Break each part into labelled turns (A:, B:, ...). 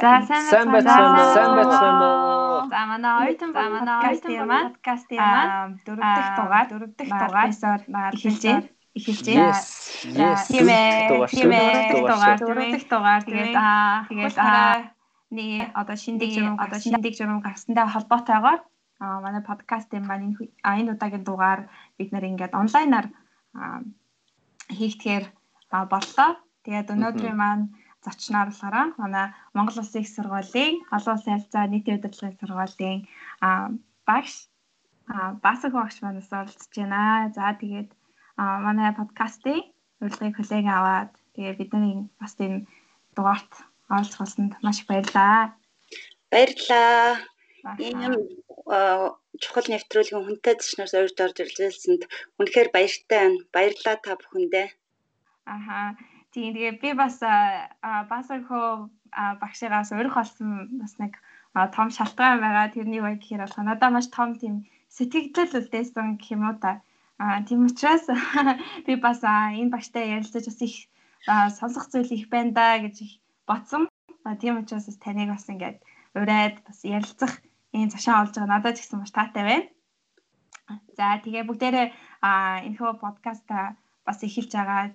A: За сайн
B: байна? Сайн байна?
A: За манай оюутан за манай оюутан маань подкастын маань дөрөв дэх дугаар дөрөв дэх дугаар эхэлж байна. Эхэлж байна. Тийм ээ. Тийм ээ. Дугаар дөрөв дэх дугаар тэгээд аа тэгээд аа нэг одоо журам одоо шиндэг журам гарсантай холбоотойгоор аа манай подкастын маань энэ энэ удаагийн дугаар бид нэр ингээд онлайнаар хийгдэхээр боллоо. Тэгээд өнөөдрийн маань зочноор болохоор манай Монгол Улсын их сургуулийн олон улсын харилцаа нийтийн удирдлагын сургуулийн багш Басаг багш манаас оролцож байна. За тэгээд манай подкастын урилгыг хүлээн аваад тэгээд бидний бас энэ дугаарт оролцох болсонд маш их баярлалаа.
C: Баярлалаа. Энэ чухал нэвтрүүлгийн хүнтэй зочноос урьд орж иржэлсэнд үнэхээр баяртай байна. Баярлалаа та бүхэндээ.
A: Аха. Тийм тэгээ би бас басархөө багшигаас урих болсон бас нэг том шалтгаан байгаа. Тэрний баг гэхээр болох надад маш том тийм сэтгэгдэл үлдээсэн гэх юм уу та. А тийм учраас би бас энэ багштай ярилцаж бас их сонсох зүйл их байна да гэж бодсон. Тийм учраас бас таныг бас ингээд ураад бас ярилцах энэ цашаа олж байгаа надад ч гэсэн маш таатай байна. За тэгээ бүгдээрээ энэ хөө подкаста бас эхэлж байгаа.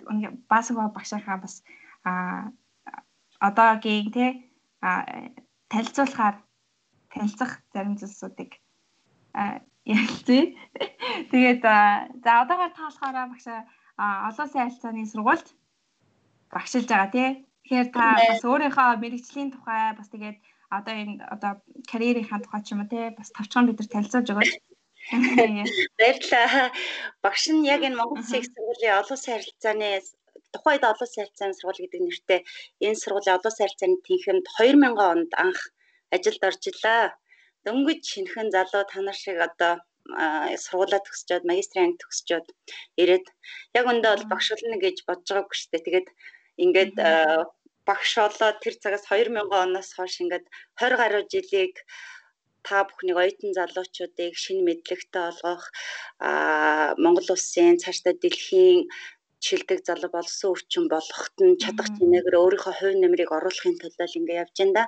A: Бас багшаахаа бас одоогийн тий танилцуулахаар танилцах зарим зүйлсүүдийг ярилцъя. Тэгээд за одоогоор та болохоор багш олон улсын харилцааны сургуульд багшилж байгаа тий. Тэгэхээр та бас өөрийнхөө мэрэгжлийн тухай бас тэгээд одоо энэ одоо карьерийнхаа тухай ч юм уу тий бас товчхон бид нар танилцуулж өгөөч.
C: Баярлалаа. Багш нь яг энэ Монгол Улсын сургуулийн олон улсын харилцааны тухайд олон улсын харилцааны сургууль гэдэг нэртэй энэ сургуулийн олон улсын харилцааны тэнхимд 2000 онд анх ажилд орж илаа. Дөнгөж шинхэн залуу та нар шиг одоо сургуулаа төгсчөөд магистрийн анги төгсчөөд ирээд яг өндөө бол багш болно гэж бодож байгаагүй шүү дээ. Тэгээд ингээд багш болоод тэр цагаас 2000 оноос хойш ингээд 20 гаруй жилийг та бүхнийг оюутан залуучуудыг шинэ мэдлэгтэй олгох аа Монгол улсын цаашдаа дэлхийн шилдэг залуу болсон өвчин болгоход нь чадах чинээгээр өөрийнхөө хувь нэмрийг оруулахын тулд л ингэ явж байна да.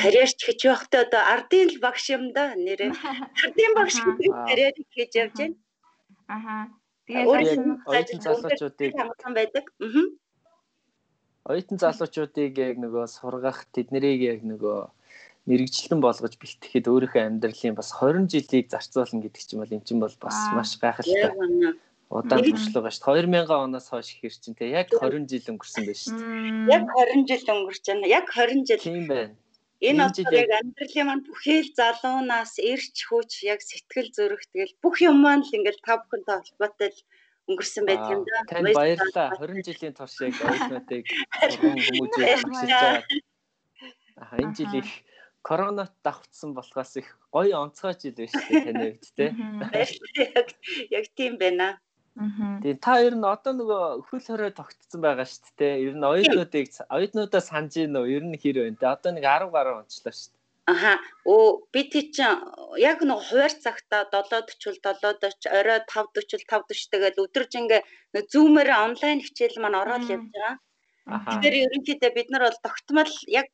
C: Карьерч хийж байхдаа одоо ардын л багш юм да нэрээ. Ардын багш гэдэг карьер хийж явж байна.
A: Аха.
B: Тэгээд оюутан залуучуудыг байдаг. Аа. Оюутан залуучуудыг яг нөгөө сургах тэднийг яг нөгөө мэрэгчлэн болгож бэлтгэхэд өөрийнхөө амьдралын бас 20 жилийг зарцуулна гэдэг чинь бол эн чинь бол бас маш гайхалтай. Удаан туршлага шүү дээ. 2000 оноос хойш ихэр чинь те яг 20 жил өнгөрсөн байна шүү
C: дээ. Яг 20 жил өнгөрч байна. Яг 20 жил.
B: Тийм байна.
C: Энэ одоо яг амьдралын маань бүхэл залуунаас эрч хүч яг сэтгэл зүрх тэгэл бүх юм маань л ингээл та бүхэнтэй холбоотой л өнгөрсөн байдаг юм да.
B: Баярлалаа. 20 жилийн турш яг оюутнуудыг хүмүүжээ багшилж байгаа. Аа энэ жил их коронавирус давхцсан болохоос их гоё онцгой жил шүү дээ таны хувьд те.
C: Яг яг тийм байна.
B: Тэгээ та ер нь одоо нөгөө хөл хорой тогтцсон байгаа шүү дээ. Ер нь оюутнуудыг оюутнуудаа санаж гин үү? Ер нь хэр байна те. Одоо нэг 10 гаруй онцлоо шүү дээ.
C: Аха. Оо би тий чинь яг нэг хуваар цагта 7:40 7:40 орой 5:40 5:40 тэгээд өдрөж ингээ зүүмээр онлайн хичээл маань ороод явж байгаа. Тэгэхээр ерөнхийдөө бид нар бол тогтмол яг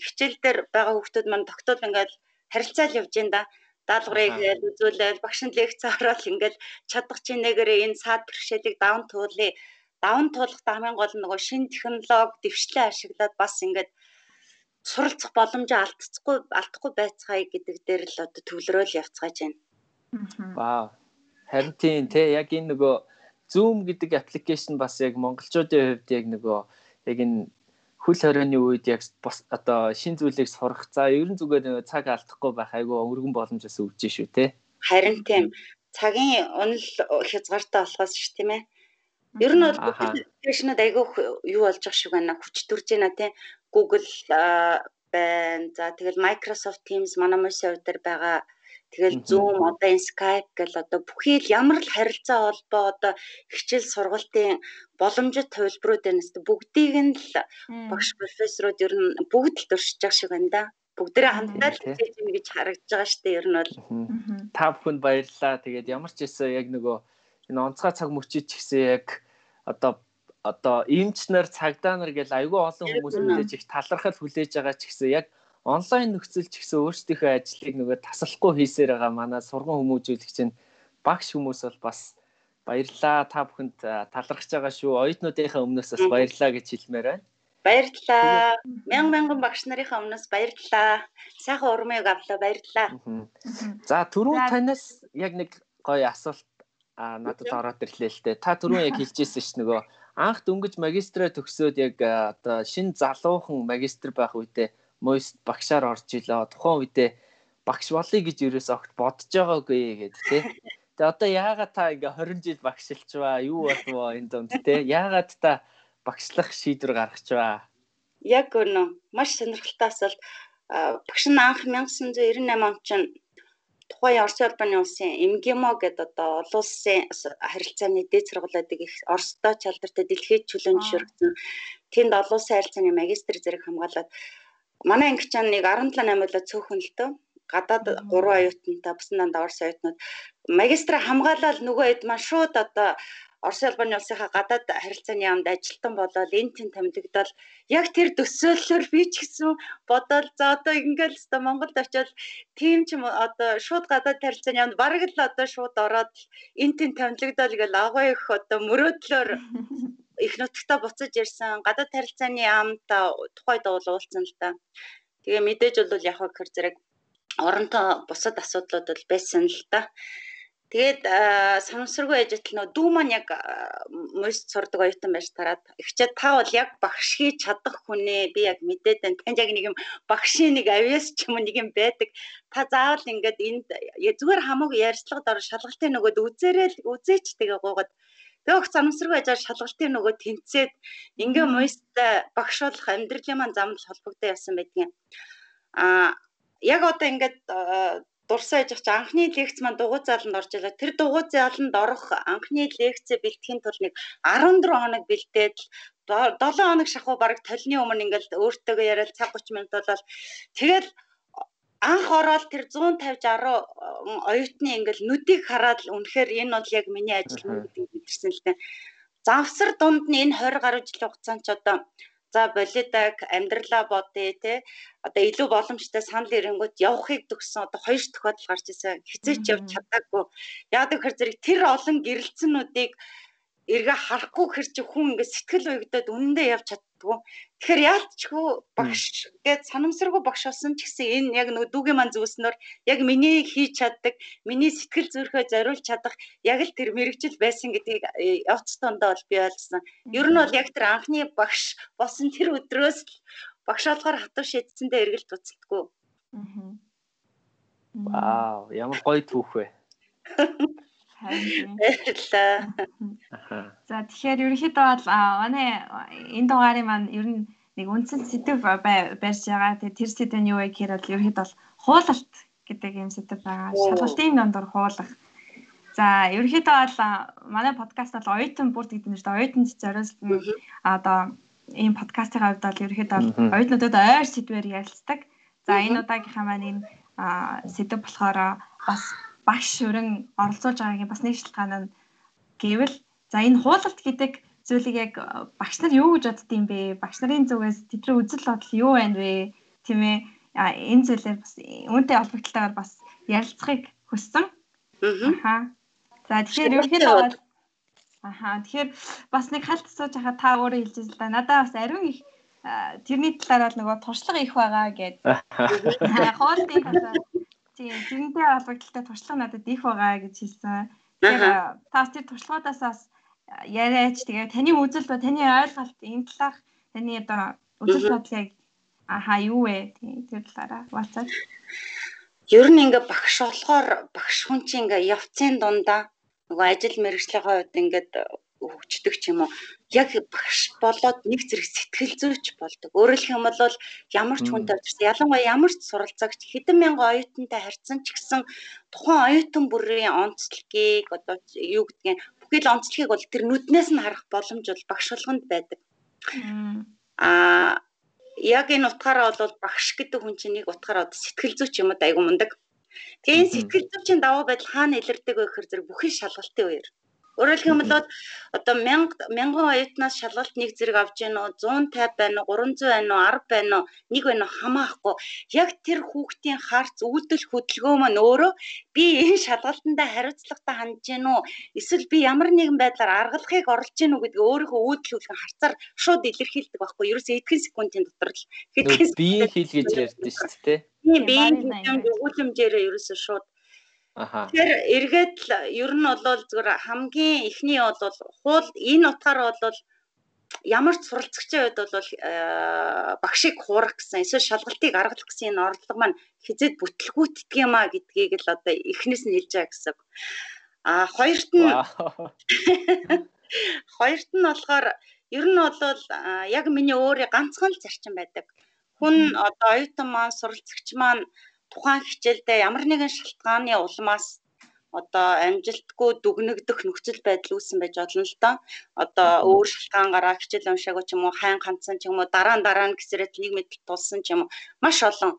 C: хичээл дээр байгаа хүүхдүүд маань тогтвол ингээл харилцаал явж байна да. Даалгаврыг үзүүлээл багш нь лекц ороод ингээл чадах чинээгээр энэ саад бэрхшээлийг даван туулъя. Даван туулах хамгийн гол нь нөгөө шин технологи дэвшлээ ашиглаад бас ингээд суралцах боломжоо алдчихгүй алдахгүй байцгаая гэдэг дээр л одоо төвлөрөөл явцгааж байна.
B: Вау. Харин тийм те яг энэ нөгөө Zoom гэдэг аппликейшн бас яг монголчуудын хувьд яг нөгөө яг энэ хөл хорионы үед яг бас одоо шин зүйлийг сурах. За ерөн зүгээр цаг алдахгүй байх айгүй өргөн боломжос өгч шүү те.
C: Харин тийм цагийн унал хязгаартай болохоос ш тийм ээ. Ер нь бол аппликейшнуд айгүй юу болж байгаа шиг байна. Хүч төрж байна те. Google байна. За тэгэл Microsoft Teams манай мөсөө өдөр байгаа Тэгэл Zoom одоо энэ Skype гэл одоо бүхий л ямар л харилцаа холбоо одоо хичээл сургалтын боломжит хувилбарууд байна гэсэн бүгдийг нь л багш профессорууд ер нь бүгд л дуршиж байгаа шиг байна да. Бүгдээрээ хамтдаа л хийж юм гэж харагдаж байгаа шүү дээ ер нь бол.
B: Та бүхэнд баярлалаа. Тэгээд ямар ч байсан яг нөгөө энэ онцгой цаг мөчид ч гэсэн яг одоо одоо эмч нар цагдаа нар гэл айгүй олон хүмүүс мэдээж их талархал хүлээж байгаа ч гэсэн яг онлайн нөхцөл ч гэсэн өөрсдийнхөө ажлыг нөгөө тасалахгүй хийсээр байгаа манай сургууль хүмүүжүүлэгч нь багш хүмүүс бол бас баярлаа та бүхэнд талархаж байгаа шүү оюутнуудынхаа өмнөөс бас баярлаа гэж хэлмээр байна.
C: Баярлалаа. Мянган мянган багш нарынхаа өмнөөс баярлалаа. Сайхан урмыг авлаа баярлалаа.
B: За түрүү танаас яг нэг гоё асуулт надад ороод ирлээ л дээ. Та түрүү яг хэлжсэн ш нөгөө анх дөнгөж магистраа төгсөөд яг одоо шин залуухан магистр байх үедээ мост багшаар орж илээ. Тухайн үедээ багш болъё гэж ерөөс огт бодож байгаагүй гэдэг тий. Тэгээ одоо яагаад та ингээ 20 жил багшилчваа? Юу болов энэ донд тий? Яагаад та багшлах шийдвэр гаргаж байгаа.
C: Яг үнэ. Маш сонирхолтой асуулт. Багш нь анх 1998 онд чинь тухайн Орос улбаны улсын МГИМО гэдэг одоо олон улсын харилцааны дээд сургуулиудыг их Оростой чалдартай дэлхийд чөлөөнд шүргсэн. Тэнд олон улсын харилцааны магистр зэрэг хамгаалаад манай ангич чан нэг 17 8-уулаа цөөхөн л дөө гадаад 3 оюутантай бусан дандаа Орос оюутнууд. Магистра хамгаалаад нөгөө хэд маань шууд одоо Орос улбаны улсынхаа гадаад харилцааны яамд ажилтан болоод энэ тэн томилогдол яг тэр төсөөллөөр би ч гэсэн бодоод за одоо ингээл өстой Монголд очиод тийм ч одоо шууд гадаад харилцааны яамд бараг л одоо шууд ороод энэ тэн томилогдол гэл агуу их одоо мөрөөдлөөр их нутагтаа буцаж ирсэн гадаад харилцааны яамтай тухайд уулзсан л та. Тэгээ мэдээж бол яг хэр зэрэг оронтой бусад асуудлууд бол байсан л та. Тэгээд самсаргүй ажил нөө дүү маань яг мост сурдаг оюутан байж тараад ихчээд та бол яг багш хийж чадах хүнээ би яг мэдээд байна. Танд яг нэг юм багшийн нэг авьяас ч юм уу нэг юм байдаг. Та заавал ингээд энд зүгээр хамаагүй ярьцлагад ор шалгалтын нөгөөд үзээрэл үзээч тэгээ гуугаад Тэгээ их замсргүй ажаар шалгалтын нөгөө тэнцээд ингээ мост багш болох амьдралын маань замд холбогдоо явсан байдгийн. А яг одоо ингээд дурсаа яж чи анхны лекц маань дугуй зааланд орж илаа. Тэр дугуй зааланд орох анхны лекцээ бэлтгэхийн тулд нэг 14 хоног бэлдээд 7 хоног шахуу баг толны өмнө ингээл өөртөөгөө яриад цаг 30 минут болол тэгэл анх ороод тэр 150 60 оюутны ингээл нүдийг хараад л үнэхээр энэ бол яг миний ажил мөн гэдэг мэдэрсэн л дээ. Завсар дунд нь энэ 20 гаруй жилийн хугацаанд ч одоо За болидаг амьдралаа бодъё те. Одоо илүү боломжтой санал ирэнгүүт явахыг төгссөн одоо хоёр тохиолдол гарч ирсэн. Хизээч явж чадаагүй. Яг гэхээр зэрэг тэр олон гэрэлцэнүүдийг эргээ харахгүй хэр чи хүн ингээд сэтгэл уягдаад үнэндээ явж чаддгүй. Тэгэхээр яалтчгүй багш гээд санамсаргүй багш болсон ч гэсэн энэ яг нүдүүгийн ман зүйлснээр яг миний хийж чаддаг, миний сэтгэл зүрхөө зориулж чадах яг л тэр мэрэгжил байсан гэдгийг э, явц тундаа бол би ойлгосон. Ер нь бол яг тэр анхны багш болсон тэр өдрөөс л багш болохоор хатуу шийдсэндээ эргэлт туцалдаггүй.
B: Вау, ямар гоё түүх вэ?
C: Баярлалаа.
A: За тэгэхээр ерөнхийдөө бол манай энэ дугаарыг маань ер нь нэг үндсэн сэдв барьж байгаа. Тэгээ тэр сэдв нь юу вэ гэхээр бол ерөнхийдөө бол хуулалт гэдэг юм сэдв байгаа. Шалгалтын дондор хуулах. За ерөнхийдөө бол манай подкаст бол оюутан бүрд гэдэг дээ. Оюутанд зориулсан одоо ийм подкастын хувьд бол ерөнхийдөө бол оюутнуудад ойр сэдвээр ярилцдаг. За энэ удаагийнхаа маань энэ сэдв болохоор бас багш өрн оролцуулж байгаагийн бас нэг шалтгаан нь гэвэл за энэ хуулалт гэдэг зүйлийг яг багш нар юу гэж бодд юм бэ? Багш нарын зүгээс тэдний үзэл бодол юу байна вэ? Тийм ээ. Энэ зүйлээр бас үүнтэй холбогдлолтойгоор бас ярилцахыг хүссэн. Аа. За тэгэхээр ерөнхийдөө бол Аха тэгэхээр бас нэг халт сууж хахад та өөрөө хэлж байгаа. Надаа бас ариун их тэрний талаар бол нөгөө туршлага их байгаа гэдэг. Хоолтын талаар Тийм, тэрнтэй холбогдлолтой туршлага надад их байгаа гэж хэлсэн. Тэгэхээр та тэр туршлагаудаас бас яриач тэгээ таны үзэл ба таны ойлголт энэ талаар таны одоо үзэл бодлыг аха юу вэ? Тэр талаараа хуваалцаач.
C: Ер нь ингээ багш болохоор багш хүн чинь ингээ явцын дундаа нөгөө ажил мэргэжлийн хувьд ингээд хөгждөг ч юм уу яг багш болоод нэг зэрэг сэтгэл зүйч болдог. Хэлэх юм бол ямар ч хүнтэй уулзсан ялангуяа ямар ч суралцагч хэдэн мянган оюутантай харьцсан ч гэсэн тухайн оюутан бүрийн онцлогийг одоо юу гэдгийг бүхэл онцлогийг бол тэр нүднээс нь харах боломж бол багш болгонд байдаг. Аа яг энэ утгаараа бол багш гэдэг хүн чинь нэг утгаараа сэтгэл зүйч юм айгу мундаг. Тэгээ сэтгэл зүйчийн давуу байдал хаана илэрдэг вэ гэхээр зэрэг бүхэл шалгалтын үеэр Өөрөөр хэлбэл одоо 1000 1000 оюутнаас шалгалт нэг зэрэг авч яана уу? 150 байна уу? 300 байна уу? 10 байна уу? Нэг байна уу? Хамаахгүй. Яг тэр хүүхдийн харц үүдэл хөдөлгөөн маань өөрөө би энэ шалгалтандаа хариуцлагатай хандж гэнэ үү эсвэл би ямар нэгэн байдлаар аргалахыг оролж гэнэ үү гэдгийг өөрийнхөө үүдэл хөдөлгөөн харцаар шууд илэрхийлдэг байхгүй юу? Ерөөсөө эдгээр секундын дотор л
B: биеийн хэл гэж ярьдэн шүү дээ.
C: Тийм хэл өгүүлэмжээрээ ерөөсөө шууд Тэгэхээр эргээд л ер нь бол зүгээр хамгийн эхний бол хуул энэ утгаараа бол ямар ч суралцагчийн хувьд бол э, багшийг хуурах гэсэн эсвэл шалгалтыг аргалах гэсэн энэ орлого маань хизээд бүтлгүүтдэг юм а гэдгийг л одоо эхнээс нь хэлж байгаа гэсэн. А хоёрт нь хоёрт нь болохоор ер нь бол яг миний өөрийн ганцхан л зарчим байдаг. Хүн одоо оюутан маань суралцагч маань тухайн хичээлдээ ямар нэгэн шалтгааны улмаас одоо амжилтгүй дүгнэгдэх нөхцөл байдал үүссэн байж болно л доо. Одоо өөр шалтгаангаараа хичээл уншаагүй ч юм уу, хайн ганцсан ч юм уу, дараа нь дараа нь гэсрээд нэг мэдл тулсан ч юм уу, маш олон.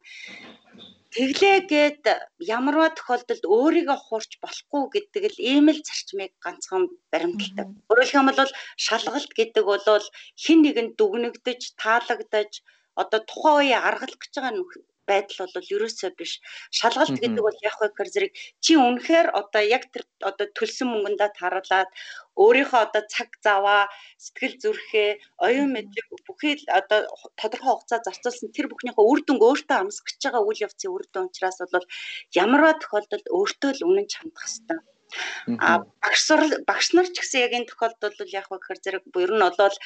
C: Тэглээгээд ямарваа тохиолдолд өөрийгөө хуурч болохгүй гэдэг л ийм л зарчмыг ганцхан баримталдаг. Өөрөөр хэлбэл шалгалт гэдэг бол хин нэгэнд дүгнэгдэж, таалагдаж одоо тухайн үеийн аргалах гэж байгаа байдал бол ерөөсөө биш. Шалгалт гэдэг бол яг гэхээр зэрэг чи үнэхээр одоо яг тэр одоо төлсөн мөнгөндөө таруулаад өөрийнхөө одоо цаг заваа, сэтгэл зүрхээ, оюун мэдлэг бүхий л одоо тодорхой хугацаа зарцуулсан тэр бүхнийхээ үр дүнг өөртөө амсгаж байгаа үйл явцын үр дүн учраас бол ямарваа тохиолдолд өөртөө л үнэн чандах хэрэгтэй. А багш багш нар ч гэсэн яг энэ тохиолдолд бол яг вэ гэхээр зэрэг ер нь бол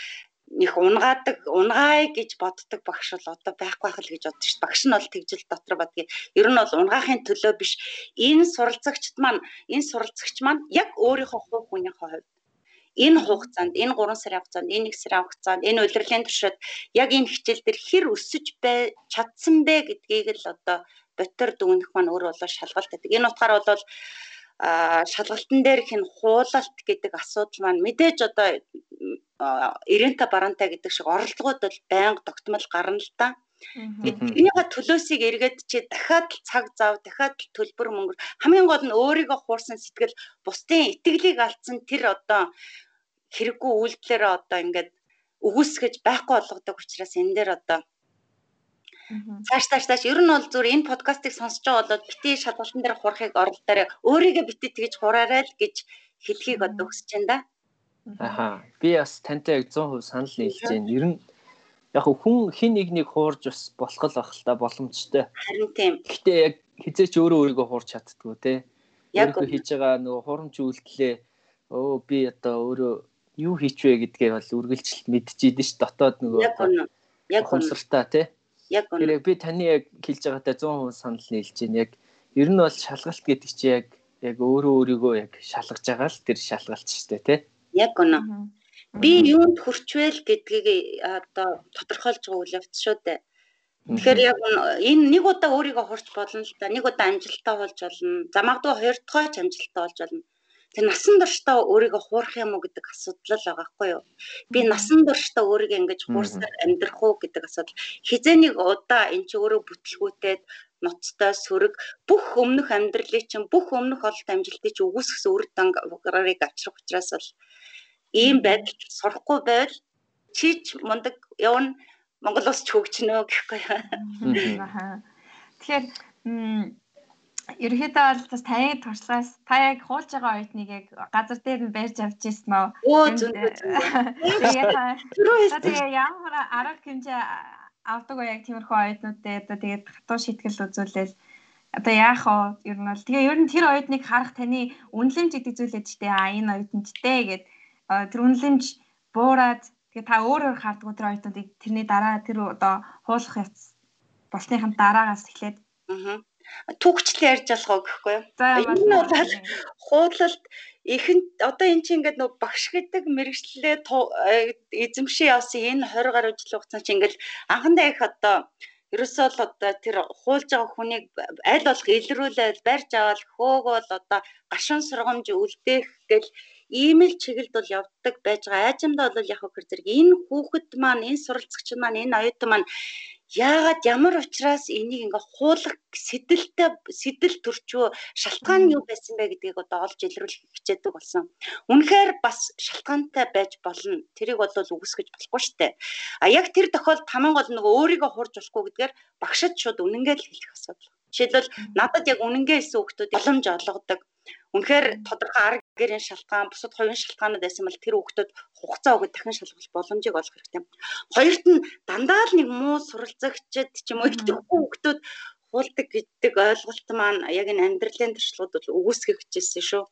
C: их унгаадаг унгаая гэж боддог багш бол одоо байхгүй байх л гэж боддог шүү. Багш нь бол тэгжил дотор бодгийг. Ер нь бол унгаахын төлөө биш. Энэ суралцагчд маань энэ суралцагч маань яг өөрийнхөө хувь хүнийхээ хувьд энэ хугацаанд энэ 3 сарын хугацаанд энэ 1 сарын хугацаанд энэ удирдлагын туршид яг энэ хичээл дээр хэр өсөж бай чадсан бэ гэдгийг л одоо ботор дүгнэх маань өөр болоо шалгалт гэдэг. Энэ утгаар бол шалгалтын дээр хин хуулалт гэдэг асуудал маань мэдээж одоо ирэнта баранта гэдэг шиг оролцоогод бол байнга тогтмол гарна л та. Тэрнийхээ төлөөсийг эргээд чи дахиад цаг зав, дахиад төлбөр мөнгө хамгийн гол нь өөрийгөө хуурсан сэтгэл бусдын итгэлийг алдсан тэр одоо хэрэггүй үйлдэлээрээ одоо ингээд өгөөсгөж байхгүй болгодог учраас энэ дээр одоо Цааш цааш цааш ер нь бол зүгээр энэ подкастыг сонсож байгаа болоод бити шалгалтын дээр хурахыг оролдоорой. Өөрийгөө бити тэгж хураарай л гэж хэлхийг одоо хүсэж байна да.
B: Аха. Би бас тантай яг 100% санал нийлж байна. Ер нь яг хүн хин нэгнийг хуурж бас болох л ах л та боломжтой.
C: Харин тийм.
B: Гэхдээ яг хизээч өөрөө өөрийгөө хуурч чаддгүй те. Яг хийж байгаа нөгөө хурамч үйлдэлээ өө би одоо өөрөө юу хийчвэ гэдгээ бол үргэлжлэлт мэдчихийдэн ш дотоод нөгөө
C: яг үнэ. Яг
B: үнэ. те.
C: Яг үнэ.
B: Би таны яг хэлж байгаатай 100% санал нийлж байна. Яг ер нь бол шалгалт гэдэг чи яг яг өөрөө өөрийгөө яг шалгаж байгаа л тэр шалгалт шүү дээ тий.
C: Яг үнэ. Би юунд хүрчвэл гэдгийг одоо тодорхойлж байгаа үйл явц шүү дээ. Тэгэхээр яг энэ нэг удаа өөрийгөө хурч болно л да. Нэг удаа амжилттай болж болно. За магадгүй хоёр дахь ч амжилттай болж болно. Тэр насан туршдаа өөрийгөө хуурах юм уу гэдэг асуудал л байгаа байхгүй юу? Би насан туршдаа өөрийгөө ингэж хуурсаар амьдрах уу гэдэг асуудал. Хизээнийг удаа эн чи өөрөө бүтлгүүтээд ноцтой сөрөг бүх өмнөх амьдралыг чинь бүх өмнөх ололт амжилтыг чинь үгүйсгсэн үр дагаврыг авчрах учраас бол ийм байдал сурахгүй байвал чиж мундаг явна. Монгол ус ч хөгжнө гэхгүй.
A: Тэгэхээр ерөөхдөө бол бас таны туршлагаас та яг хуулж байгаа оюутныг яг газар дээр нь барьж авч ирсэн мó.
C: Өө зүйтэй.
A: Тэгээ ямар арга хэмжээ авдаг уу яг тиймэрхүү оюутнуудтай одоо тэгээд хатуу шийтгэл үзүүлэл одоо яах вэ? Ер нь бол тэгээ ер нь тэр оюутныг харах таны үнэлэмж гэдэг зүйлээд ч тэгээ а энэ оюутнчтэй гэд тэр үнэлэмж буураад тэгээ та өөрөөр хардгуу тэр оюутнуудыг тэрний дараа тэр одоо хуулах яц болсныхан дараагаас эхлээд
C: Аа түгчлээ ярьж болохоо гэхгүй юу. Энэ нь бол хуудлалт ихэнд одоо эн чинь ингээд нөө багш гэдэг мэрэгчлээ э, эзэмшээ явсан энэ 20 гаруй жилийн хугацаанд чинь ингээд анхандаа их одоо ерөөсөө л одоо тэр хуулж байгаа хүнийг аль болох илрүүлээд барьж аваад хөөгөөл одоо гашуун сургамж үлдээх гэл ийм л чиглэлд бол явдаг байж байгаа. Айжмдаа бол яг хөр зэрэг энэ хүүхэд маань энэ суралцагч маань энэ оюутан маань яагаад ямар учраас энийг ингээ хуулах сэдэлтэй сэдэл төрчөө шалтгаан юу байсан бэ гэдгийг одоо олж илрүүлэх хичээдэг болсон. Үнэхээр бас шалтгаантай байж болно. Тэрийг бол үгүйсгэж болохгүй дээ. А яг тэр тохиолдолд хамгийн гол нөгөө өөрийгөө хурж болохгүй гэдгээр багшд шууд үнэнгээ л хэлэх асуудал. Жишээлбэл надад яг үнэнгээ хэлсэн хүүхдүүд боломж олгодог Үнэхээр тодорхой гэрийн шалтгаан, бусад хувийн шалтгаанууд байсан бол тэр хүүхдүүд хугацаа өгöd дахин шалгах боломжийг олох хэрэгтэй. Хоёрт нь дандаа л нэг муу суралцагчд ч юм уу итгэхгүй хүүхдүүд хуулдаг гэдэг ойлголт маань яг энэ амьдралын туршлагууд бол үгүйсгэх гэжсэн шүү.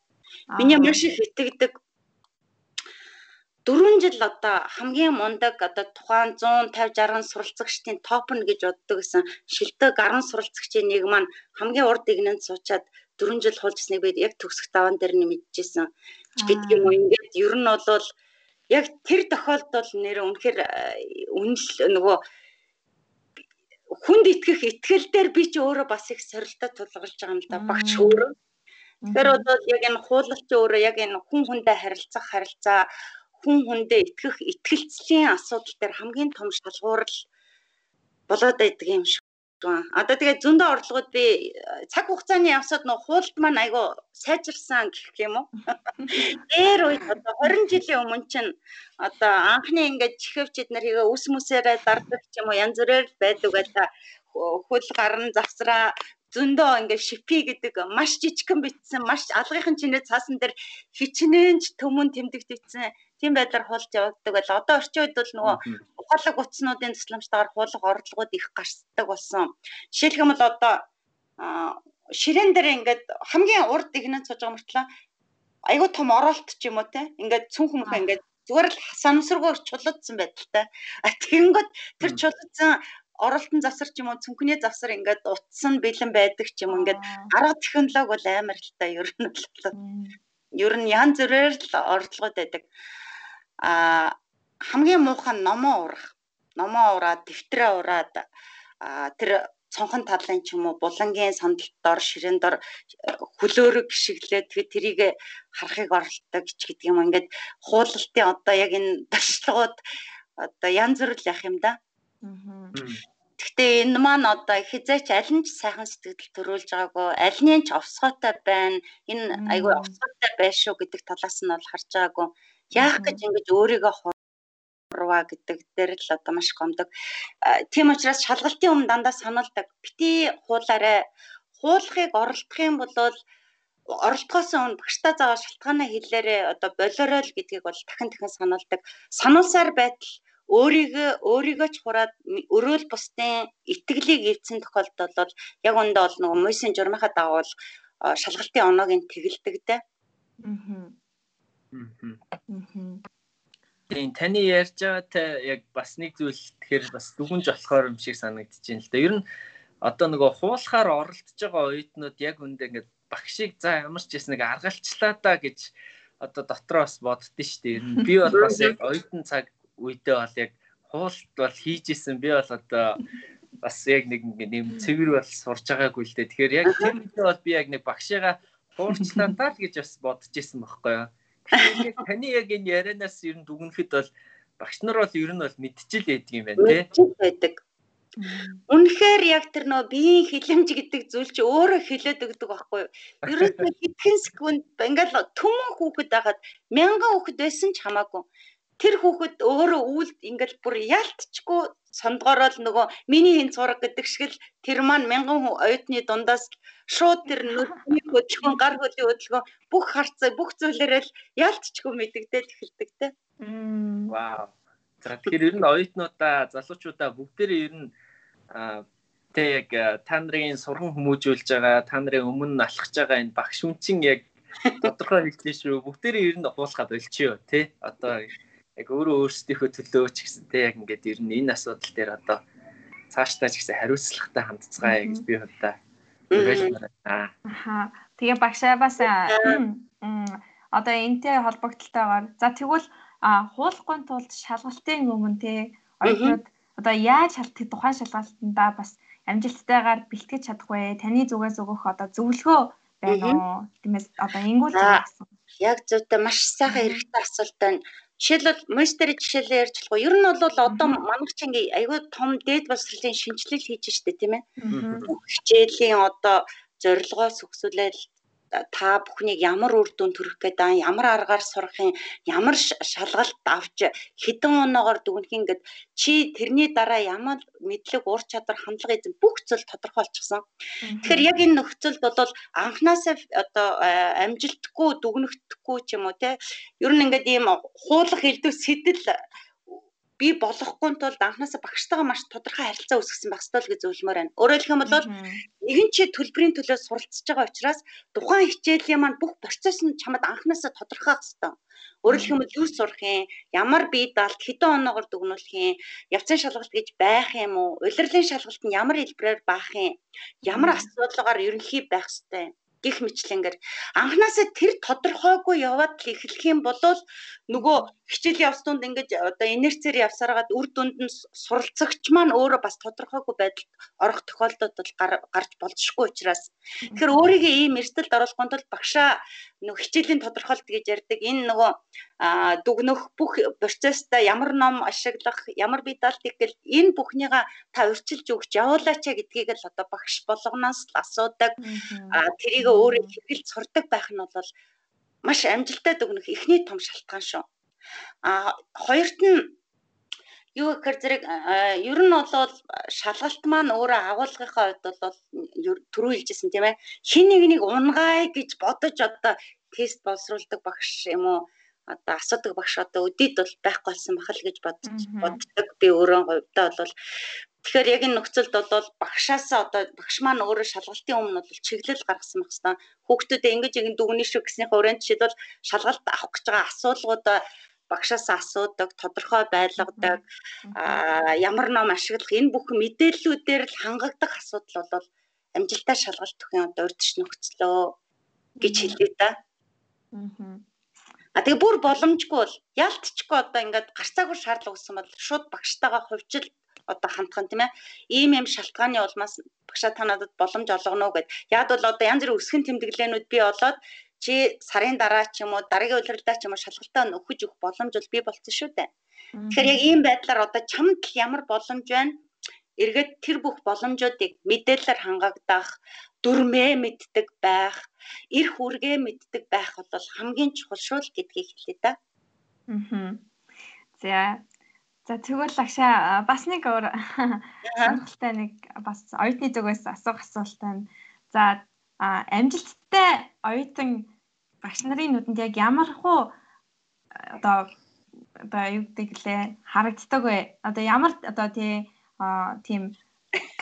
C: Миний маш их итгэдэг 4 жил одоо хамгийн мундаг одоо тухайн 150 60 суралцагчдын топ нь гэж боддог гэсэн шилдэг 10 суралцагчийн нэг маань хамгийн урд игнэнд суучаад 4 жил хулжсныг бид яг төгсөх даван дээр нь мэдчихсэн. Гэдэг юм уу? Ингээд ер нь бол яг тэр тохиолдол нэр үнэхээр үнэл нөгөө хүнд итгэх итгэл дээр би ч өөрөө бас их сорилтоо тулгарч байгаа юм да. Багч өөрөө. Тэгэхээр бол яг энэ хуулалт өөрөө яг энэ хүн хүндээ харилцах харилцаа хүн хүндээ итгэх итгэлцлийн асуудал дээр хамгийн том шалгуурал болоод байдаг юм шиг байна. Одоо тэгээ зөндөө орлогод би цаг хугацааны явсад нөх хуулт маань айгу сайжирсан гэх юм уу. Дээр үед одоо 20 жилийн өмнө чинь одоо анхны ингээд чихвч эднэр хийгээ үс мүсээрээ дардах ч юм уу янз бүрээр байдаг байта хөл гарн завсраа зөндөө ингээд шипи гэдэг маш жижигхэн битсэн маш алгынхан чинээ цаасан дээр хичнээнч төмөн тэмдэгдсэн тийм байдлаар хуулж явагддаг байл. Одоо орчин үед бол нөгөө ухаалаг утаснуудын тусламжтайгаар хуулах орлогууд их гарцдаг болсон. Жишээлх юм бол одоо ширээн дээр ингээд хамгийн урд игнэнд сууж байгаа мөртлөө айгүй том оролт ч юм уу те ингээд цүн хүмүүх ингээд зүгээр л санамсаргүй чулуудсан байдалтай. А тэгэнгүүт тэр чулуудсан оролтон завсар ч юм уу цүнхний завсар ингээд утсан бэлэн байдаг ч юм ингээд арга технологи бол амар л та ер нь бол ер нь янз бүрээр л орлогод байдаг. А хамгийн муухай номоо урах. Номоо ураад дэвтрээ ураад тэр цонхон талын ч юм уу булангийн сандалт дор ширээн дор хөлөөрөг гიშгэлээ тэгээд тэрийг харахыг оролдог ч гэдэг юм. Ингээд хуулалтын одоо яг энэ туршлагууд одоо янз бүр л явах юм да. Гэхдээ энэ маань одоо хизээч аль нь ч сайхан сэтгэл төрүүлж байгаагүй. Аль нь ч овсгойтой байна. Энэ айгүй овсгойтой байш шүү гэдэг талаас нь бол харж байгаагүй. Яах гэж ингэж өөрийгөө хурваа гэдэг дээр л одоо маш гомдог. Тийм учраас шалгалтын өмнө дандаа сануулдаг. Бити хуулаарэ хуулахыг оролдох юм бол оролдохоос өмнө багштай заавал шалтгаанаа хэлээрээ одоо болоорой л гэдгийг бол дахин дахин сануулдаг. Сануулсаар байтал өөрийгөө өөрийгөө ч хураад өрөөл бусдын итгэлийг эвдсэн тохиолдолд бол яг үндэ бол нөгөө мөсөн журмынхаа дагуу шалгалтын оноог нь тэгэлдэг дээ. Аа.
B: Тийм таны ярьж байгаатай яг бас нэг зүйл тэгэхээр бас дүгнж болохоор юм шиг санагдаж байна л да. Ер нь одоо нөгөө хуулахаар оролдож байгаа оюутнууд яг үндэ ингээд багшийг за ямар ч гэсэн нэг аргалчлаа да гэж одоо дотроо бас боддөө шүү дээ. Ер нь би бол бас яг оюутан цаг үедээ бол яг хуулт бол хийж исэн. Би бол одоо бас яг нэг нэм цэвэр бол сурж байгаагүй л дээ. Тэгэхээр яг тэр үедээ бол би яг нэг багшигаа хуурчлаа даа л гэж бас бодож исэн байхгүй юу. Таны яг энэ ярианаас ер нь дүгнэхэд бол багш нар бол ер нь бол мэдчил байдаг юм байна тий.
C: байдаг. Үнэхээр яг тэр нөө биеийн хилэмж гэдэг зүйл чи өөрөө хилээд өгдөг байхгүй юу? Ерөөсөө хэдхэн секунд ингээл төмөн хүүхэд байхад мянган хүүхэд байсан ч хамаагүй тэр хүүхэд өөрөө үүлд ингээл бүр ялтчгүй сондгорол нөгөө миний хин зураг гэдэг шиг л тэр маань мянган оюутны дундаас шууд тэр нүдний хөдөлгөөн гар хөлийн хөдөлгөөн бүх харцаа бүх зүйлээрээ л ялтчгүй мэддэгдээд эхэлдэг те.
B: Вау. За тэгэхээр ер нь оюутнуудаа залуучуудаа бүгдээрээ ер нь тэ яг та нарын сурган хүмүүжүүлж байгаа та нарын өмнө алхаж байгаа энэ багш үнчин яг тодорхой хэлсэн шүү бүгдээрээ ер нь хуулахад болчихё тий одоо яг өөрөө өөрсдийнхөө төлөө ч гэсэн те яг ингээд ер нь энэ асуудал дээр одоо цаашдаа ч гэсэн хариуцлагатай хандцгаая гэж би хувьдаа
A: Аа. Тэгээ багшаа бас одоо энтэй холбогдлолтойгоор за тэгвэл хуулахгүй тулд шалгалтын өмнө те оюутнууд одоо яаж шалтгаан тухайн шалгалтандаа бас амжилттайгаар бэлтгэж чадах вэ? Таны зүгээс өгөх одоо зөвлөгөө байна уу? Тиймээс одоо ингүүл гэсэн
C: Яг зүйтэй маш сайхан хэрэгтэй асуулт байна. Жишээлбэл монстер жишээлээ ярьж болохгүй. Ер нь бол одоо ингээ айгүй том дээд боловсролын шинжилэл хийж штэ тийм ээ. Хичээлийн одоо зорилгоос өксүүлэл та бүхнийг ямар үр дүн төрөх гэдэг ямар аргаар сурахын ямар шалгалт авч хэдэн оноогоор дүгнэх ингээд чи тэрний дараа ямар мэдлэг ур чадвар хандлага эзэн бүх зүйл тодорхойлчихсон. Тэгэхээр яг энэ нөхцөлд бол анханасаа одоо амжилтгүй дүгнэхдэггүй ч юм уу те ер нь ингээд ийм хуулах хэлдв сэтэл би болохгүй тулд анханасаа багштайгаа маш тодорхой харилцаа үүсгэсэн байх ёстой л гэж зөвлөмөр байна. Өөрөөр хэлэх юм бол нэгэн чи төлбөрийн төлөө суралцж байгаа учраас тухайн хичээлийн маань бүх процесс нь чамд анханасаа тодорхой байх ёстой. Өөрөөр хэлэх юм бол юу сурах юм, ямар бие даалт хэдэн оноогоор дүгнүүлэх юм, явцын шалгалт гэж байх юм уу, улирлын шалгалт нь ямар хэлбэрээр баах юм, ямар асуудалгаар ерөнхий байх ёстой? юм гих мэтлэнгээр анханасаа тэр тодорхойгүй яваад л эхлэх юм бол нөгөө хичээлийн явц тунд ингэж одоо инерцээр явсараад үр дүнд нь суралцагч маань өөрөө бас тодорхойгүй байдалд орох тохиолдолд бол гарч болзошгүй учраас. Тэгэхээр өөрийгөө ийм эрсдэлд оруулахын тулд багшаа нөгөө хичээлийн тодорхойлт гэж ярьдаг. Энэ нөгөө дүгнөх бүх процессда ямар ном ашиглах ямар бие даалтыг гэл энэ бүхнийга та урьчилж өгч явуулаач гэдгийг л одоо багш болгоноос л асуудаг. Тэрийг өөрөө хэрэгэлж сурдаг байх нь бол маш амжилттай дүгнэх эхний том шалтгаан шүү. А хоёрт нь юу гэхээр зэрэг ер нь бол шалгалт маань өөрөө агуулгынхаа хувьд бол түрүү хэлжсэн тийм ээ. Хин нэг нэг унгай гэж бодож одоо тест боловсруулдаг багш юм уу? Одоо асуудаг багш одоо өдийд бол байхгүй болсон бахал гэж бодож боддог. Би өөрөө хувьдаа бол Тэгэхээр яг энэ нөхцөлд бол багшаасаа одоо багш маань өөрөө шалгалтын өмнө бол чиглэл гаргасан байх хэвээр. Хүүхдүүдэд ингэж ингэ дүгнэх шүү гэснийхээ өрөөнд жишээлбэл шалгалт авах гэж байгаа асуулгуудаа багшаас асуудаг, тодорхой байлгадаг, ямар ном ашиглах энэ бүх мэдээллүүдээр л хангагдах асуудал бол амжилттай шалгалт өгөх одоо урдч нөхцлөө гэж хэлээ да. Аа. А тэгээ бүр боломжгүй бол ялтчгүй одоо ингээд гарцаагүй шаардлага үүссэн бол шууд багштайгаа хувьчил одоо хандхан тийм ээ ийм юм шалтгааны улмаас багшаа та надад боломж олгоно гэд яг бол одоо янз бүрийн өсгөн тэмдэглээнүүд бий болоод чи сарын дараа ч юм уу дараагийн удирдлагаа ч юм уу шалгалтаа нөхөж өгөх боломж бол бий болсон шүү дээ. Тэгэхээр яг ийм байдлаар одоо чамд ямар боломж байна? эргээд тэр бүх боломжуудыг мэдээлэлээр хангаагдах, дүрмээ мэддэг байх, эр хүргээ мэддэг байх бол хамгийн чухал шүү л гэдгийг хэлээ да.
A: Аа. За За тэгвэл агшаа бас нэг өөр сонирхолтой нэг бас оюутны зүгээс асуух асуулт байна. За амжилттай оюутан багш нарын нүдэнд яг ямар хуу одоо одоо юу гэдэг лээ харагддаг вэ? Одоо ямар одоо тий тийм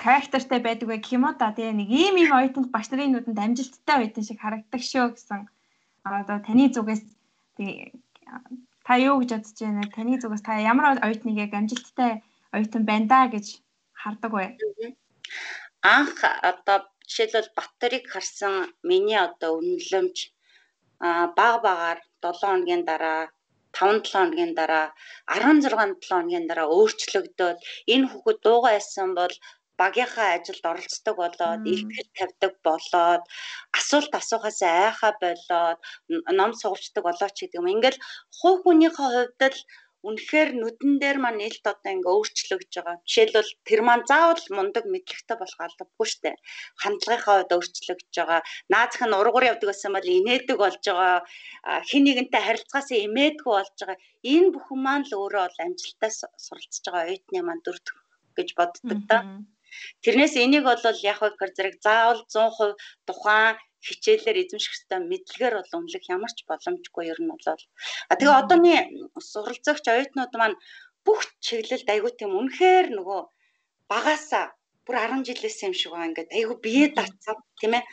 A: characterтэй байдаг вэ уу да тий нэг ийм ийм оюутанд багш нарын нүдэнд амжилттай оюутан шиг харагддаг шүү гэсэн одоо таны зүгээс тий та юу гэж бодож байна? Таны зүгээс та ямар оюутныг яг амжилттай оюутан байна да гэж хардаг вэ?
C: Анх одоо жишээлбэл Батэрийг харсан миний одоо үнэлэмж а баг багаар 7 хоногийн дараа 5 7 хоногийн дараа 16 7 хоногийн дараа өөрчлөгдөд энэ хүүхэд дуугаа байсан бол багийнхаа ажилд оролцдог болоод илтгэл тавьдаг болоод асуулт асуухаас айхаа болоод ном сурвчдаг болоо ч гэдэг юм. Ингээл хувь хүнийхээ хувьд л үнэхээр нүдэн дээр маань нээлт одоо ингээ өөрчлөгдөж байгаа. Жишээлбэл тэр маань заавал мундаг мэдлэгтэй болох албагүй штэ. Хандлагынхаа хувьд өөрчлөгдөж байгаа. Наазах нь ургуур явдаг гэсэн бол инээдэг болж байгаа. Хин нэгэнтэй харилцаасаа имээдгүй болж байгаа. Энэ бүхэн маань л өөрөө бол амжилттай суралцж байгаа оюутны маань дүр гэж боддог та. Тэрнээс энийг бол яг гэхээр зэрэг заавал 100% тухайн хичээлээр эзэмших хэвээр мэдлэгээр бол үнэлэх ямар ч боломжгүй ер нь бол. А тэгээ одооний суралцагч оюутнууд маань бүх чиглэлд айгүй тийм үнэхээр нөгөө багаасаа бүр 10 жилээс юм шиг байгаа ингээд айгүй бие датсан тийм ээ.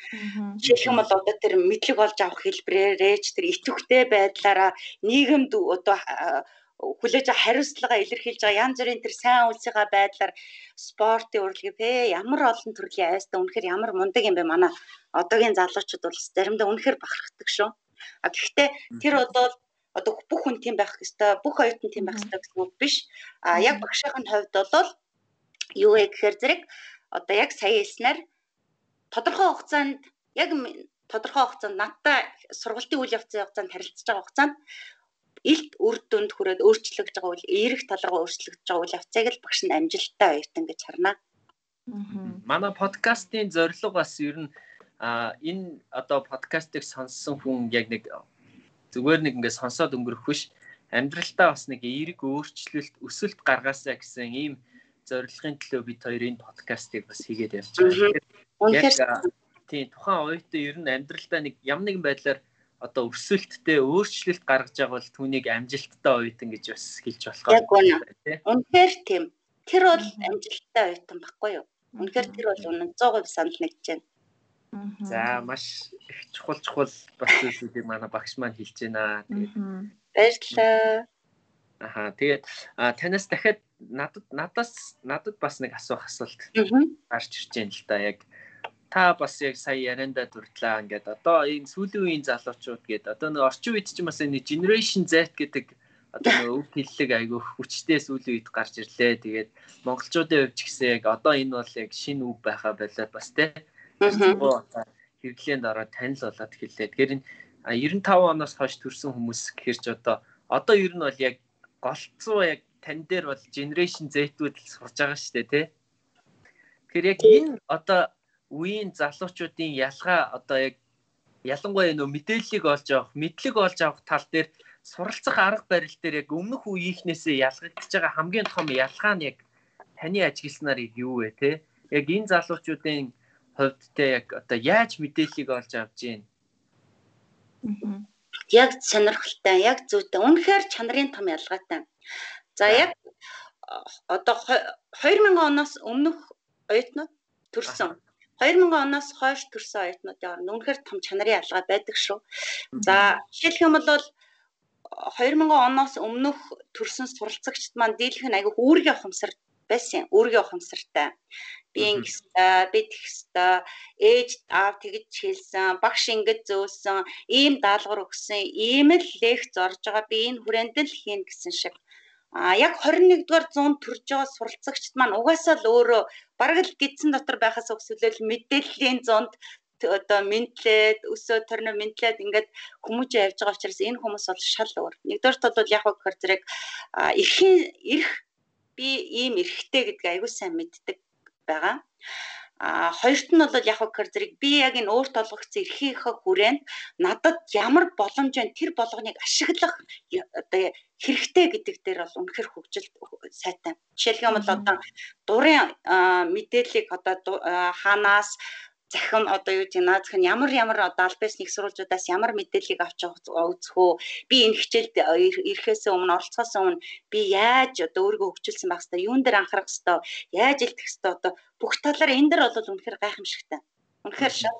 C: Жишээлх юм бол одоо тэр мэдлэг олж авах хэлбрээрээ ч тэр итвэхтэй байдлаараа нийгэмд одоо хүлээж хариуцлага илэрхийлж байгаа янз бүрийн тэр сайн үйлсийнхаа байдлаар спортын урлагийг те ямар олон төрлийн айстай үнэхээр ямар мундаг юм бэ манай одоогийн залуучууд бол заримдаа үнэхээр бахархдаг шүү. А гэхдээ тэр бол одоо бүх хүн тийм байх ёстой, бүх оюутан тийм байх ёстой гэсэн үг биш. А яг багшийн хувьд бол юу вэ гэхээр зэрэг одоо яг сая хэлснээр тодорхой хугацаанд яг тодорхой хугацаанд надтай сургалтын үйл явцын хугацаанд харилцаж байгаа хугацаанд илт үр дүнд хүрээд өөрчлөгдөж байгаа үйл эерэг тал руу өөрчлөгдөж байгаа үйл явцыг л багш нь амжилттай оюутан гэж харна.
B: Манай подкастын зорилго бас ер нь энэ одоо подкастыг сонссон хүн яг нэг зүгээр нэг ингээд сонсоод өнгөрөх биш амьдралдаа бас нэг эерэг өөрчлөлт өсөлт гаргаасаа гэсэн ийм зорилгын төлөө бид хоёр энэ подкастыг бас хийгээд явж байгаа. Яг тийм тухайн оюутан ер нь амьдралдаа нэг ямар нэгэн байдлаар одоо өсөлттэй өөрчлөлт гаргаж байгаа бол түүнийг амжилттай оюутан гэж бас хэлж болох.
C: Яг үнэ. Үнэхээр тийм. Тэр бол амжилттай оюутан баггүй юу? Үнэхээр тэр бол үнэн 100% санал нэгж байна.
B: За маш их чухал чухал бас зүйлсүүдийг манай багш маань хэлж байна. Тэгээд
C: баярлалаа.
B: Аха тэгээд танаас дахиад надад надаас надад бас нэг асуух асуулт гарч ирж байна л да яг та бас яг сая ярианда дурдлаа ингээд одоо энэ сүүлийн үеийн залуучууд гээд одоо нэг орчин үед ч бас энэ generation Z гэдэг одоо нэг өв хэллэг айгүй хүчтэй сүүлийн үед гарч ирлээ. Тэгээд монголчуудын хувьд ч гэсэн яг одоо энэ бол яг шинэ үв байхаа болоод бас те хэрэглээнд ороод танил болоод хэллээ. Тэгэхээр энэ 95 оноос хойш төрсэн хүмүүс гэхэр ч одоо одоо ер нь бол яг голцоо яг тань дээр бол generation Z-үүд л сурж байгаа шүү дээ тий. Тэгэхээр яг энэ одоо үеийн залуучуудын ялгаа одоо яг ялангуяа нөө мэдээллийг олж авах, мэдлэг олж авах тал дээр суралцах арга барил дээр яг өмнөх үеийнхнээсээ ялгагдж байгаа хамгийн том ялгаа нь яг таны ажигласнаар юу вэ те? Яг энэ залуучуудын хувьд те яг одоо яаж мэдээллийг олж авж гин?
C: Яг сонирхолтой, яг зүйтэй. Үнэхээр чанарын том ялгаатай. За яг одоо 2000 оноос өмнөх оюутнууд төрсөн. 2000 оноос хойш төрсэн оюутнуудын оронд үнэхээр том чанарын ялгаа байдаг шүү. За жишээлх юм бол 2000 оноос өмнөх төрсэн суралцагчд маань дийлэх нь айгүй үүргийн ухамсар байсан. Үүргийн ухамсартай. Би ингэстэй, би тэгстэй, ээж аав тэгж хэлсэн, багш ингэж зөөсөн, ийм даалгавар өгсөн, ийм л лекц орж байгаа. Би энэ хүрээнд л хийн гэсэн шиг А яг 21-р зуунд төрж байгаа суралцагчд маань угаасаа л өөрөө бараг л гидсэн дотор байхаас өксөлөл мэдээллийн зуунд одоо ментлээд өсөө төрнө ментлээд ингээд хүмүүж явж байгаа учраас энэ хүмүүс бол шал өөр. Нэгдүгээрт бол яг гэхээр зэрэг эрхийн эрх би ийм эрхтэй гэдгийг аягүй сайн мэддэг байгаа. А хоёрт нь бол яг гэхээр зэрэг би яг энэ өөрт олгогдсон эрхийнхээ хүрээнд надад ямар боломж байна тэр болгоныг ашиглах одоо хэрэгтэй гэдэг дээр бол үнэхэр хөгжил сайтай. Жишээлх юм бол одоо дурын мэдээллийг одоо хаанаас захин одоо юу гэдэг наадах нь ямар ямар одоо албаас нэг сурвалжуудаас ямар мэдээллийг авч үзэх үү би энэ хичээлд ирэхээс өмнө оролцохоос өмнө би яаж одоо өөрийгөө хөгжүүлсэн байх хэвээр юун дээр анхаарах хэвээр яаж илтгэх хэвээр одоо бүх талаар энэ дэр бол үнэхээр гайхамшигтай. Үнэхээр шал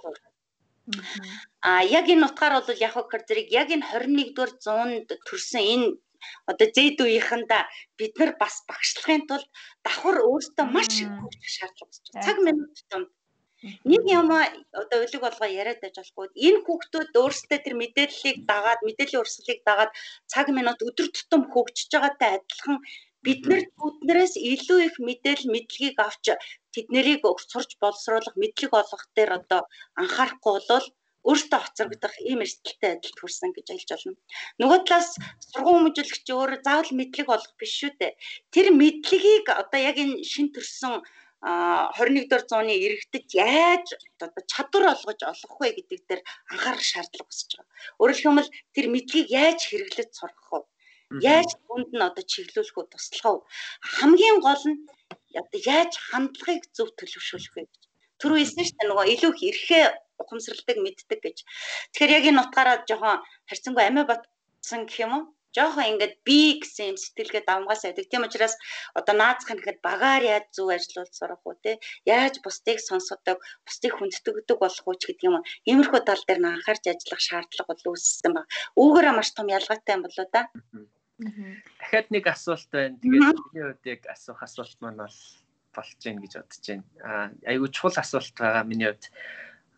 C: А яг энэ утгаар бол яг гэхээр зэрэг яг энэ 21-р зуунд төрсэн энэ одоо зэд үеийнхэндээ бид нар бас багшлахын тулд давхар өөртөө маш их хөгжих шаардлага үүсэж байна. Цаг минут тутамд Нэг юм одоо өлег болгоо яриад байж болохгүй. Энэ хүүхдүүд өөрсдөө тэр мэдээллийг дагаад, мэдээллийн урсгалыг дагаад цаг минут өдөр тутам хөгжиж байгаатай адилхан бид нар бүднээс илүү их мэдээлэл мэдлэгийг авч тэднийг сурч боловсруулах, мэдлэг олгох дээр одоо анхаарахгүй бол өөртөө хоцрогдох ийм эрсдэлтэй адилд хүрсэн гэж ойлгож байна. Нөгөө талаас сургууль хүмүүжүүлэгч өөр заавал мэдлэг олох биш шүү дээ. Тэр мэдлэгийг одоо яг энэ шин төрсэн 21-р зууны иргэдэд яаж чадвар олгож олох вэ гэдэг дээр анхаарах шаардлага үүсэж байгаа. Өөрөөр хэлбэл тэр мэдлэгийг яаж хэрэглэж сургах вэ? Яаж хүнд нь одоо чиглүүлэх үү, туслах уу? Хамгийн гол нь одоо яаж хандлагыг зөв төлөвшүүлэх вэ гэж. Түрүү хэлсэн шүү дээ нөгөө илүү их эрхээ ухамсарладаг мэддэг гэж. Тэгэхээр яг энэ утгаараа жоохон харьцангуй амиа батсан гэх юм уу? Жоохон ингээд би гэсэн юм сэтгэлгээ давмгаас байдаг. Тийм учраас одоо наацх нь гэхэд багаар яаж зөв ажиллуулж сурах уу те яаж бусдыг сонсодог, бусдыг хүндэтгдэг болох уу ч гэдэг юм. Иймэрхүү тал дээр нь анхаарч ажиллах шаардлага бол үүссэн баг. Үүгээрээ маш том ялгаатай юм болоо да.
B: Дахиад нэг асуулт байна. Тэгээд миний хувьд яг асуух асуулт маань бол болж гин гэж бодож байна. Аа айгүй чухал асуулт байгаа миний хувьд.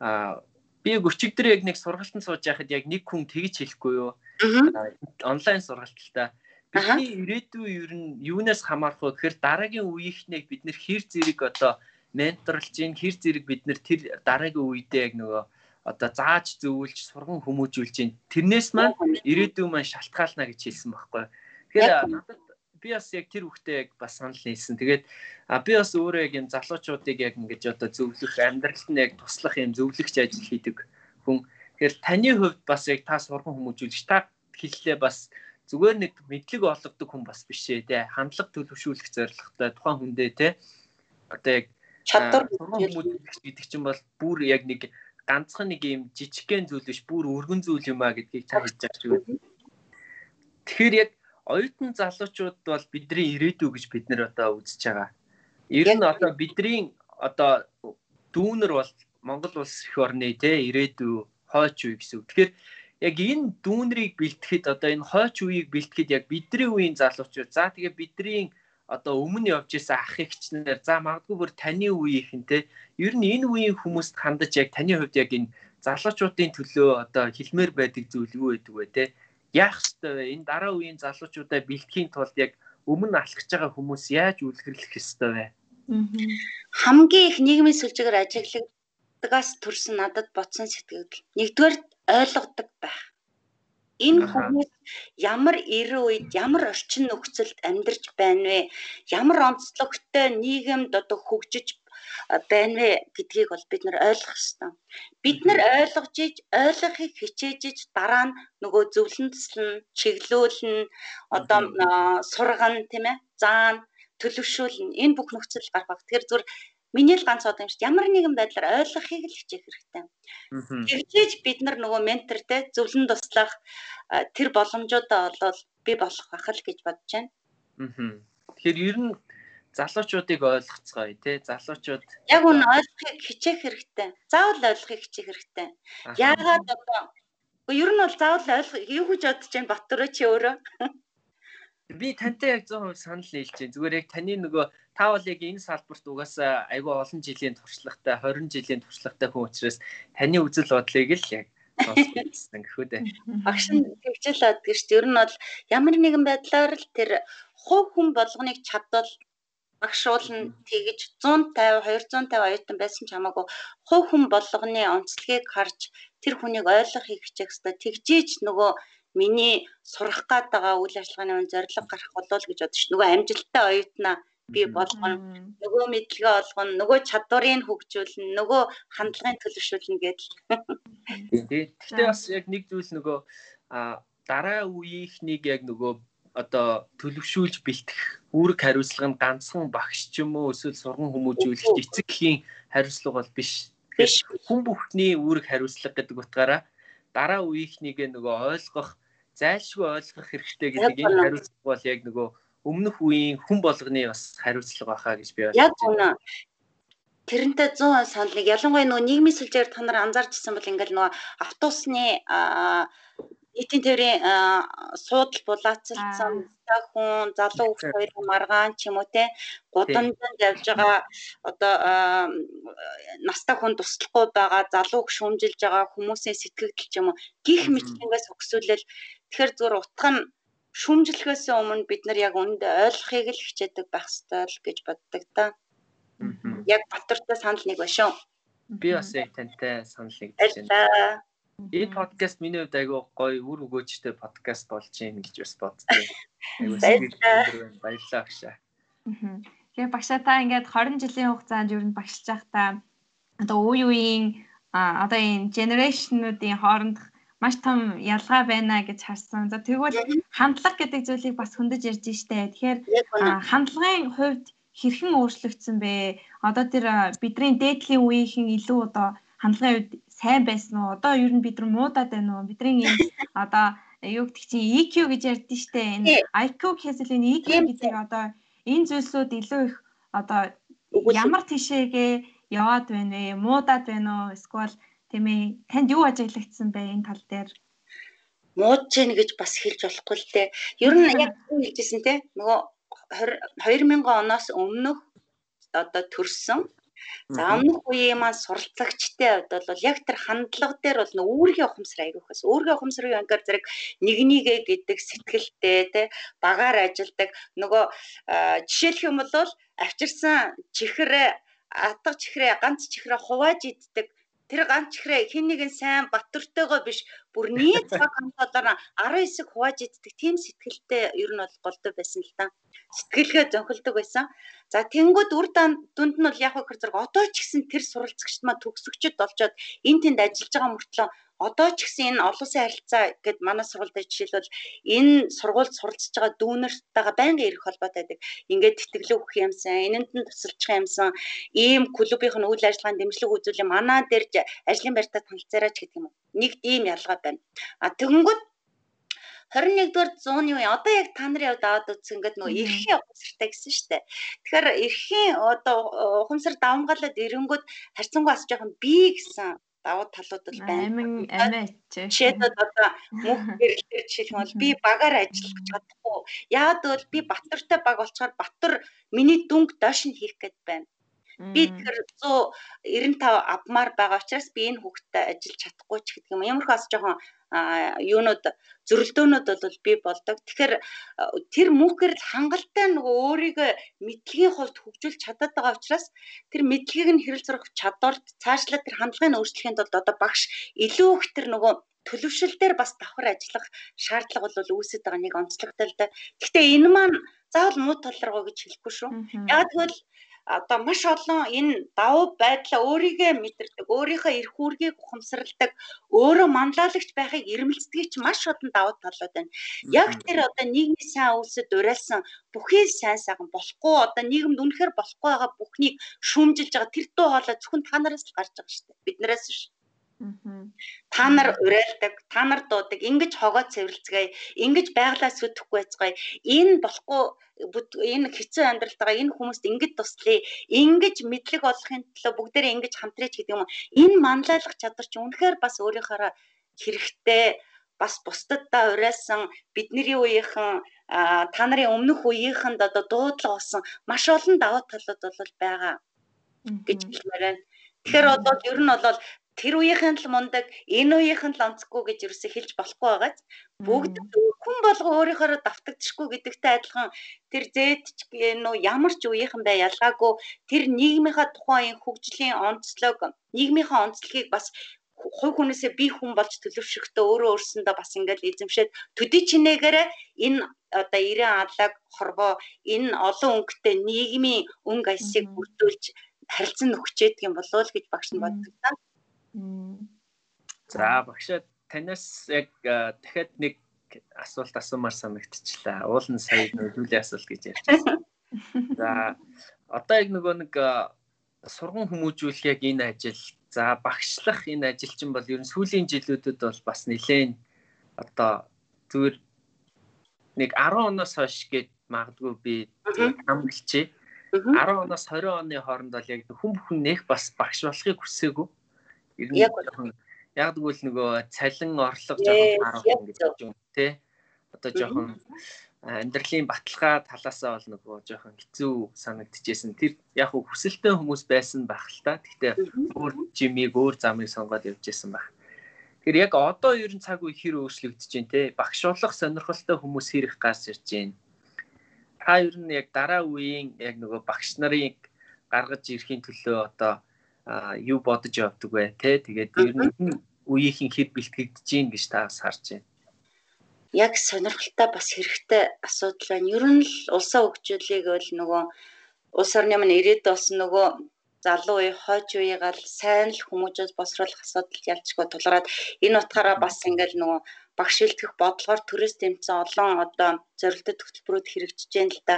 B: Аа би өчигдөр яг нэг сургалтанд сууж байхад яг нэг хүн тэгж хэлэхгүй юу? Онлайн сургалталтаа бидний ирээдүйн ер нь юунаас хамаарах вэ гэхээр дараагийн үеийнхнийг бид нэр хэр зэрэг одоо менторлж ийн хэр зэрэг бид нэр тэр дараагийн үедээ яг нөгөө одоо зааж зөвүүлж сурган хүмүүжүүлж чинь тэрнээс маань ирээдүйн маань шалтгаална гэж хэлсэн байхгүй. Тэгэхээр надад би бас яг тэр үгтэй яг бас санал нийлсэн. Тэгээд би бас өөрөө яг юм залуучуудыг яг ингэж одоо зөвлөх амьдралд нь яг туслах юм зөвлөгч ажил хийдэг хүн. Тэгэхээр таны хувьд бас яг та сурган хүмүүжүүлж та хэллээ бас зүгээр нэг мэдлэг олгодог хүн бас биш ээ те хандлага төлөвшүүлэх зорилготой тухайн хүндээ те одоо яг чадвар хүмүүжүүлэх гэдэг чинь бол бүр яг нэг ганцхан нэг юм жижигхэн зүйл биш бүр өргөн зүйл юм а гэдгийг та хэлж байгаа шүү. Тэгэхээр яг оюутан залуучууд бол бидний ирээдүй гэж бид нэр одоо үзэж байгаа. Ер нь одоо бидний одоо дүүнер бол Монгол улс их орны те ирээдүй хойч үе гэсэн үг. Тэгэхээр яг энэ дүүнрийг бэлтгэхэд одоо энэ хойч үеийг бэлтгэхэд яг бидний үеийн залуучууд за тэгээ бидний одоо өмнө явж исэн ах эгчнэр за магадгүй бүр таны үеийнхэн те ер нь энэ үеийн хүмүүст хандаж яг таны хувьд яг энэ залуучуудын төлөө одоо хэлмээр байдаг зүйл юу байдаг вэ те? Яах ёстой вэ? Энэ дараа үеийн залуучуудаа бэлтгэхийн тулд яг өмнө алхаж байгаа хүмүүс яаж үлгэрлэх ёстой вэ?
C: Хамгийн их нийгмийн сүлжээгээр ажиглагдагаас төрсэн надад бодсон сэтгэл нэгдүгээр ойлгодог байх Энэ хүмүүс ямар эрүү үед ямар орчин нөхцөлд амьдарч байна вэ? Ямар онцлогтой нийгэмд одоо хөгжиж байна вэ гэдгийг бол бид нар ойлгох ёстой. Бид нар ойлгож иж ойлгохыг хичээж иж дараа нь нөгөө зөвлөн төслөн чиглүүлэн одоо сургана тийм ээ заана төлөвшүүлнэ энэ бүх нөхцөл гарах. Тэгэхээр зүгээр Миний л ганц одоо юм шүү. Ямар нэгэн байдлаар ойлгохыг л хичээх хэрэгтэй. Тэгжээж бид нар нөгөө ментор те зөвлөн туслах тэр боломжуудаа олвол би болох байх л гэж бодож байна.
B: Тэгэхээр ер нь залуучуудыг ойлгоцгоё тий залуучууд
C: яг үн ойлгохыг хичээх хэрэгтэй. Заавал ойлгохыг хичээх хэрэгтэй. Яагаад одоо ер нь бол заавал ойлгох юу гэж бодож байна Батөрөө чи өөрөө
B: би тантай яг 100% санал нийлж байна. Зүгээр яг таны нөгөө та бол яг энэ салбарт угаасаа айгүй олон жилийн туршлагатай 20 жилийн туршлагатай хүн учраас таны үзэл бодлыг л яг сонссон гэхүү дээ.
C: Багш нь тэгжэл аддаг шүү. Ер нь бол ямар нэгэн байдлаар л тэр хувь хүн болгоныг чадвал багш уулна тэгж 150 250 оюутан байсан ч хамаагүй хувь хүн болгоны онцлогийг харж тэр хүнийг ойлгохыг хичээх хэрэгтэй. Тэгжиж нөгөө миний сурах гад байгаа үйл ажиллагааны өмнө зорилго гарах болов гэж бодож ш. Нөгөө амжилттай оюутнаа би болгоно. Нөгөө мэдлэгээ олгоно, нөгөө чадварыг хөгжүүлнэ, нөгөө хандлагын төлөвшүүлнэ гэдэл.
B: Гэхдээ бас яг нэг зүйл нөгөө дараа үеийнхнийг яг нөгөө одоо төлөвшүүлж бэлтэх үүрэг хариуцлага нь ганцхан багш ч юм уу эсвэл сурган хүмүүжүүлэгч эцэг гэхийн хариуцлага бол биш. Хүн бүхний үүрэг хариуцлага гэдэг утгаараа дараа үеийнхнийг нөгөө ойлгох зайлшгүй ойлгох хэрэгтэй гэдэг энэ хариуцлага бол яг нөгөө өмнөх үеийн хүн болгоны бас хариуцлага байхаа гэж би
C: ойлгож байна. Яг үнэ. Тэрнтэй 100% санал нэг ялангуяа нөгөө нийгмийн сүлжээр та нар анзаарчсан бол ингээл нөгөө автобусны нийтийн тээврийн суудал булаацалсан хүн залуу хүмүүс хоёр маргаан ч юм уу те гудамжинд явж байгаа одоо настай хүн туслахгүй байгаа залууг шүүмжилж байгаа хүмүүсийн сэтгэгдэл ч юм уу гих мэтлэнгээс өгсүүлэл Тэгэхээр зүгээр утга нь шүүмжлэхээс өмнө бид нар яг үүндээ ойлгохыг л хичээдэг байх ёстой л гэж боддог та. Яг батартай санал нэг ба шүү.
B: Би бас яг тантай санал нэгдэж байна. Энэ подкаст миний хувьд айгүй гоё үр өгөөжтэй подкаст болж юм гэж бас бодсон. Баярлалаа багшаа.
A: Тэгээ багшаа та ингээд 20 жилийн хугацаанд ер нь багшиж байхдаа одоо үе үеийн одоо энэ генерашнуудын хоорондох маш том ялгаа байна гэж харсан. За тэгвэл хандлага гэдэг зүйлийг бас хөндөж ярьж штэ. Тэгэхээр хандлагын хувьд хэрхэн өөрчлөгдсөн бэ? Одоо тэр бидний дээдлийн үеийнхэн илүү одоо хандлагын хувьд сайн байсан уу? Одоо ер нь бид нар муудаад байна уу? Бидний энэ одоо юу гэдэг чинь EQ гэж ярьдэн штэ. Энэ IQ гэхээс илүү EQ гэдэг одоо энэ зүйлсүүд илүү их одоо ямар тишээгээ яваад байна вэ? Муудаад байна уу? Эсвэл Тийм ээ. Танд юу ажиглагдсан бэ энэ тал дээр?
C: Мууд чинь гэж бас хэлж болохгүй л дээ. Ер нь яг хэлжсэн те нөгөө 2000 оноос өмнөх одоо төрсөн За өмнөх үеийн маань суралцагчтай бол яг тэр хандлага дээр бол үүргийн ухамсар аягүйх бас. Үүргийн ухамсар юу ангаар зэрэг нэг нэгэ гэдэг сэтгэлтэй те багаар ажилдаг нөгөө жишээлх юм бол авчирсан чихрээ атга чихрээ ганц чихрээ хувааж иддэг тэр ганц ихрээ хин нэгэн сайн баттөртэйгоо биш бүр нийт цаг хамгаалаар 19-г хувааж иддэг тийм сэтгэлтэй ер нь бол голдоо байсан л та. Сэтгэлгээ зөнхөлдөг байсан. За тэнгууд үр дунд нь бол яг хөө зэрэг одоо ч гэсэн тэр суралцагчд маа төгсөгчд болчоод эн тэнд ажиллаж байгаа мөртлөө одоо ч гэсэн энэ олон улсын харилцаа гэд манай сургуультай жишээлбэл энэ сургуульд суралцж байгаа дүүнертайгаа байнга ирэх холбоотой байдаг. Ингээд тэтгэлэг өгөх юмсан, энэнд нь тусалчих юмсан, ийм клубийнх нь үйл ажиллагаанд дэмжлэг үзүүлээ манай дээр ажлын байртаа танилцаараач гэдэг юм. Нэг ийм ялгаа байна. А тэгэнгүүт 21-р зууны үе одоо яг та нарын хувьд аваад үзсэн ингээд нөгөө эрхийн ухамсартай гэсэн шүү дээ. Тэгэхээр эрхийн одоо ухамсар давмгаалаад ирэнгүүт харьцангуй бас жоохон би гэсэн давуу талууд бол
A: байна. Амин амиач.
C: Жишээлбэл одоо мөнх гэрэлтэр жишээлх нь бол би багаар ажиллах чадахгүй. Яагаад гэвэл би Батөртэй баг болчоор Батөр миний дүнг доош нь хийх гээд байна. Би тэр 195 авмаар байгаа учраас би энэ хүүхдтэй ажиллаж чадахгүй ч гэдэг юм. Ямархуу бас жоохон юунууд зөрөлдөөнүүд бол би болдог. Тэгэхээр тэр мөнхгэрл хангалттай нөгөө өөрийгөө мэдлэгийн хувьд хөгжүүлж чадаад байгаа учраас тэр мэдлэгийг нь хэрэл зурах чадварт цаашлаад тэр хандлагын өөрчлөхийн тулд одоо багш илүү их тэр нөгөө төлөвшил дээр бас давхар ажиллах шаардлага бол үүсэж байгаа нэг онцлогтой л да. Гэхдээ энэ маань заавал муу талраа гэж хэлэхгүй шүү. Яг тэгвэл одоо маш олон энэ давуу байдлаа өөрийгөө мэдэрдэг, өөрийнхөө эрх үүргийг ухамсарладаг, өөрөө манлайлагч байхыг эрмэлздэг ч маш олон давуу талууд байна. Яг тэр одоо нийгмийн сайн үйлсэд уриалсан бүхий сайн сайхан болохгүй одоо нийгэмд үнэхээр болохгүй байгаа бүхнийг шүүмжилж байгаа тэр дуу хоолой зөвхөн та нараас л гарч байгаа шүү дээ. Биднээс биш. Та нар уриалдаг, та нар дуудаг, ингэж хогоо цэвэрлцгээе, ингэж байглаа сүтгэхгүй байцгаая. Энэ болохгүй энэ хэцүү амьдралтайгаа энэ хүмүүст ингэж туслая, ингэж мэдлэг олохын төлөө бүгдээрээ ингэж хамтраач гэдэг юм. Энэ манлайлах чадвар чинь үнэхээр бас өөрийнхөө хэрэгтэй бас бусдадаа уриалсан бидний үеийнхэн та нарын өмнөх үеийнхэнд одоо дуудлага болсон маш олон давуу талууд бол байгаа гэж хэлмээр байна. Тэгэхээр одоо ер нь бол тэр үеийнхэн л мундаг, энэ үеийнхэн л онцгүй гэж юусе хэлж болохгүй байгаа. Бүгд хүн болго өөрийнхөө давтагдчихгүй гэдэгтэй адилхан тэр зэд ч нөө ямар ч үеийнхэн бай ялгаагүй тэр нийгмийнхаа тухайн хөгжлийн онцлог, нийгмийнхаа онцлогийг бас хувь хүнээсээ би хүн болж төлөвшөхдөө өөрөө өөрсөндөө бас ингээд эзэмшээд төдий чинээгээр энэ одоо 90 алаг хорвоо энэ олон өнгөтэй нийгмийн өнгө аясыг бүрдүүлж харилцан өгчээд юм болов уу гэж багш нь боддог та.
B: За багшаа танаас яг дахиад нэг асуулт асуумаар санагдчихлаа. Уул нь сая нөлөөллийн асуулт гэж ярьж байсан. За одоо яг нөгөө нэг сургууль хүмүүжүүлэх яг энэ ажил за багшлах энэ ажил чинь бол ер нь сүүлийн жилүүдэд бол бас нэлээд одоо зүгээр нэг 10 оноос хойш гээд магадгүй би хамгаалчээ. 10 оноос 20 оны хооронд бол яг хүн бүхэн нэх бас багш болохыг хүсээгүй Ер нь жоохон яг тэгвэл нөгөө цалин орлого жоохон харах гэж юм тий. Одоо жоохон амьдралын баталгаа талаасаа бол нөгөө жоохон хэцүү санагдчихсэн. Тэр яг хүсэлтэй хүмүүс байсан байх л та. Гэхдээ өөр жимийг өөр замыг сонгоод явж исэн байх. Тэгэхээр яг одоо ер нь цаг үе хэр өөрчлөгдөж байна те багшуулах сонирхолтой хүмүүс хэрэг гарч ирж байна. Та ер нь яг дараа үеийн яг нөгөө багш нарын гаргаж ирэхийн төлөө одоо юу бодож явдаг вэ те тэгээд ер нь үеийнхэн хэд бэлтгэгдэж гин гэж та бас харж байна.
C: Яг сонирхолтой бас хэрэгтэй асуудал байна. Ер нь л улсаа хөгжүүлэх бол нөгөө улс орны өмнө ирээд болсон нөгөө залуу үе хойч үеийг л сайн л хүмүүжээс босруулах асуудал ялчгүй тулгараад энэ утгаараа бас ингээл нөгөө багш шилтгэх бодлогоор төрөөс тэмцэн олон одоо зорилттой хөтөлбөрүүд хэрэгжиж байна л да.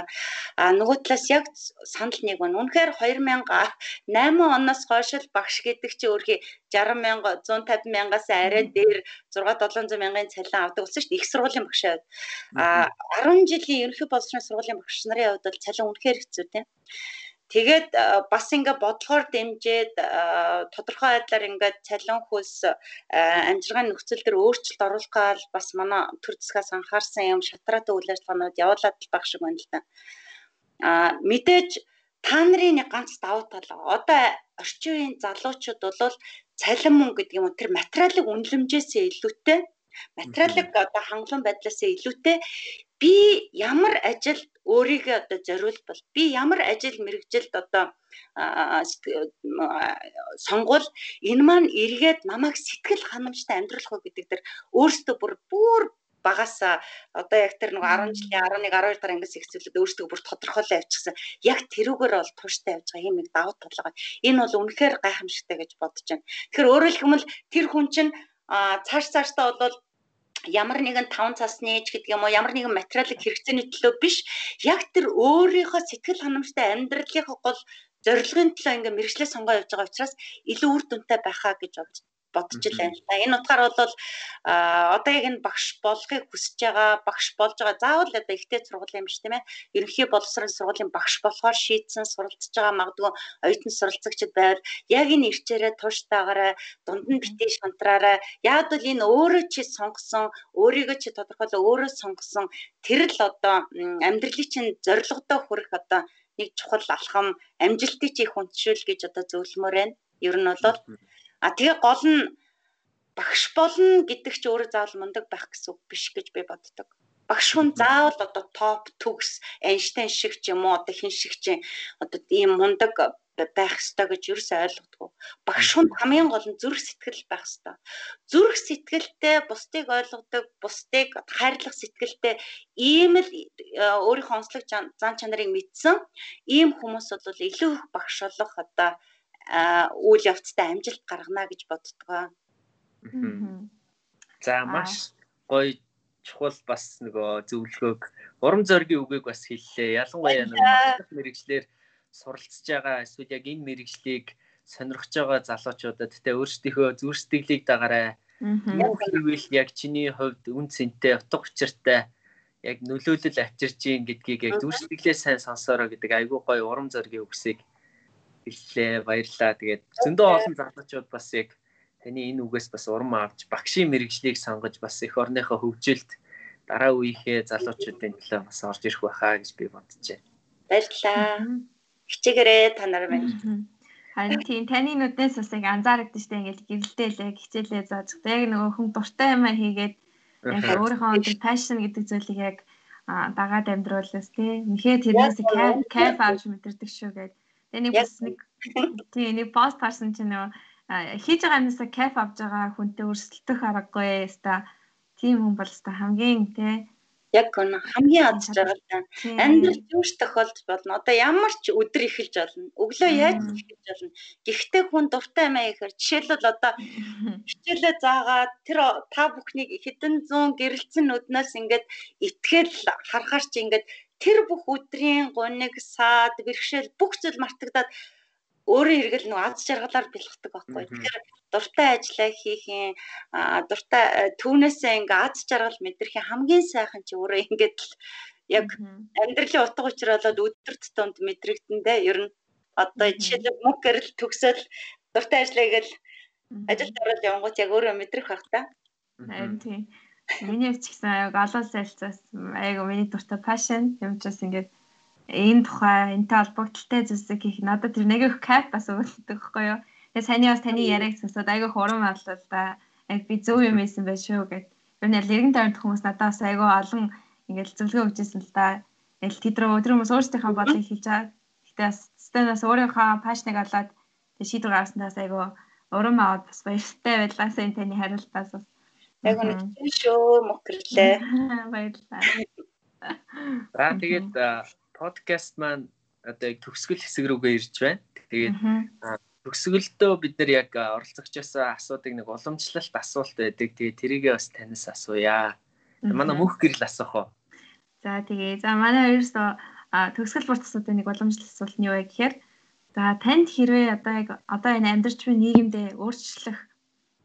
C: А нөгөө талаас яг санал нэг байна. Үнэхээр 2008 оноос хойш л багш гэдэг чи өөрхий 60 мянга 150 мянгаас арай дээр 6 700 мянган цалин авдаг болсон шүү дээ. Их сургуулийн багшийн хувьд. А 10 жилийн ерөнхий боловсролын сургуулийн багш нарын хувьд бол цалин үнэхээр хэцүү тийм. Тэгээд бас ингээ бодлогоор дэмжиж тодорхой байдлаар ингээ цалин хөлс амжиргааны нөхцөл төр өөрчлөлт оруулах гал бас манай төр засгаас анхаарсан юм шатраатай үйл ажиллагаанууд явуулаад байх шиг байна л да. А мэдээж та нарын нэг ганц давуу тал одоо орчин үеийн залуучууд бол цалин мөн гэдэг юм уу? Тэр материалын үнэлэмжээс илүүтэй материалыг одоо хангалуун байдлаас илүүтэй би ямар ажилд өөрийгөө одоо зориулбал би ямар ажил мэрэгжилд одоо сонгол энэ маань эргээд намайг сэтгэл ханамжтай амьдруулах уу гэдэг дээр өөртөө бүр бүр багасаа одоо яг тэр нэг 10 жилийн 11 12 дараа ингээс ихсүүлээд өөрсдөө бүр тодорхойлоо явчихсан. Яг тэрүүгээр бол тууштай явж байгаа юм нэг давуу талгаа. Энэ бол үнэхээр гайхамшигтай гэж бодож байна. Тэгэхээр өөрөөр хэлбэл тэр хүн чинь цааш цаашдаа бол ямар нэгэн таван цасны ч гэдэг юм уу ямар нэгэн материалын хэрэгцээний төлөө биш яг тэр өөрийнхөө сэтгэл ханамжтай амьдралынхаа гол зорилгын төлөө ингээ мэрэгчлээ сонгоо явж байгаа учраас илүү үр дүнтэй байхаа гэж бодож бодож л байна л да. Энэ утгаар бол одоо яг энэ багш болохыг хүсэж байгаа багш болж байгаа заавал одоо ихтэй сургууль юм биш тийм ээ. Ерөнхий боловсрол сургуулийн багш болохоор шийдсэн суралцж байгаа магадгүй оюутан суралцагчд байвал яг энэ ирчээрээ тууштайгаараа дунд нь битээ шантраараа яг л энэ өөрөө чи сонгосон өөрийгөө чи тодорхойлоо өөрөө сонгосон тэр л одоо амьдралын чинь зорилгодоо хүрэх одоо нэг чухал алхам амжилтыг чи их хүндэшүүл гэж одоо зөвлөмөр байна. Ер нь бол А тэгээ гол нь багш болно гэдэг чи өөрөө заавал мундаг байх гэсэн үг биш гэж би боддог. Багш хүн заавал одоо топ төгс Эйнштейн шиг ч юм уу одоо хин шиг ч одоо ийм мундаг байх ёстой гэж юу ч ойлгодгоо. Багш хүн хамгийн гол нь зүрх сэтгэл байх ёстой. Зүрх сэтгэлтэй бусдыг ойлгодог, бусдыг хайрлах сэтгэлтэй ийм л э, өөрийнхөө онцлог зан чанарыг мэдсэн ийм хүмүүс бол илүү их багш болох одоо үйл явцтай амжилт гаргана гэж боддгоо.
B: За маш гоё чухал бас нөгөө зөвлөгөөг урам зоригийн үгийг бас хэллээ. Ялангуяа нөгөө мэрэгчлэр суралцж байгаа эсвэл яг энэ мэрэгжлийг сонирхож байгаа залуучуудад тэ өөрсдийнхөө зүрх сэтгэлийг дагаарай. Юу хийвэл яг чиний хувьд үн цэнтэй, утга учиртай яг нөлөөлөл авчирч ийн гэдгийг яг зүрх сэтгэлээ сайн сонсороо гэдэг айгүй гоё урам зоригийн үгсийг хэллээ. Баярлалаа. Тэгээд зөндөө олон залуучууд бас яг таны энэ үгээс бас урам авч багшийн мэрэгжлийг сонгож бас эх орныхоо хөгжилд дараа үеийнхээ залуучуудын төлөө бас орж ирэх байхаа гэж би бодчихжээ.
C: Баярлалаа. Хичээгээрээ та нар байна.
A: Харин тийм таны нүднээс бас яг анзаарэгдэн штэ ингээл гэрэлтээлээ хичээлээ зааж. Яг нөгөө хүн дуртай юм хийгээд яг өөрийнхөө өндөр passion гэдэг зүйлийг яг дагаад амьдруулсан тий. Үнэхээр тэрнээс кайф авч мэдэрдэг шүү гэдэг Тэгээ нэг бас нэг тийм нэг пост гарсан чинь нөгөө хийж байгаа юмсаа кайф авж байгаа хүнтэй өрсөлдөх аргагүй яста тийм хүн бол өста хамгийн тий
C: яг гоо хамгийн аз жаргалтай амьдрал юуш тохиолдож болно. Одоо ямар ч өдөр эхэлж болно. Өглөө яаж эхэлж болно. Гэхдээ хүн дуртай юм ихээр жишээлбэл одоо хичээлээ заагаад тэр та бүхнийг хэдэн зуун гэрэлцэн нүднээс ингээд итгэл харахаар чи ингээд тэр бүх өдрийн гуниг саад бэрхшээл бүх зүйл мартагдаад өөрөө хэрэгэл нэг аз жаргалаар бэлгдэг байхгүй. Тэгэхээр дуртай ажиллаа хийх юм дуртай э, түүнээсээ ингээ аз жаргал мэдрэхийн хамгийн сайхан чи өөрөө ингээд л яг амьдралын утга учир болоод өдөр тутамд мэдрэгдэндээ ер нь одоо жишээлбэл мөнгө гэрэл төгсөөл дуртай ажиллая гэл ажилд ороод явгоот яг өөрөө мэдрэх байх та.
A: Харин тийм. Миний хувьд ч гэсэн аяг олон сайлцаас аяг миний дуртай passion юм ч бас ингээд энэ тухай энтэй холбогдлолтой зүйлсийг хийх надад тэр нэг их кайф бас өгдөг байхгүй юу. Тэгээ саний бас таны яриаг сонсоод аягүй хурам аллаа да. Яг би зөв юм хийсэн байх шүү гэд. Ер нь лэргэн тойрны хүмүүс надаас аягүй олон ингээд зөвлөгөө өгчээсэн л да. Ингээл тэд рүү өдөр хүмүүс өөрсдийнхөө бодлыг хэлж байгаа. Гэтэ бас стенаас өөрийнхөө пашныг олоод тэг шийдвэр гаргасандаас аягүй урам аваад бас баяртай байлаа сайн таны хариултаас бас
C: Яг үнэ шүү мөкрлээ.
A: Баярлалаа.
B: За тэгээд подкаст маань одоо яг төгсгөл хэсэг рүүгээ ирж байна. Тэгээд төгсгөлдөө бид нар яг оролцогчоос асуудыг нэг уламжлалт асуулт байдаг. Тэгээд тэрийгээ бас танаас асууя. Манай мөнх гэрэл асуух уу?
A: За тэгээ. За манай хоёрсоо төгсгөл бүрт асуудаг нэг уламжлалт асуулт нь юу вэ гэхээр за танд хэрвээ одоо яг одоо энэ амьдарч буй нийгэмдээ өөрчлөх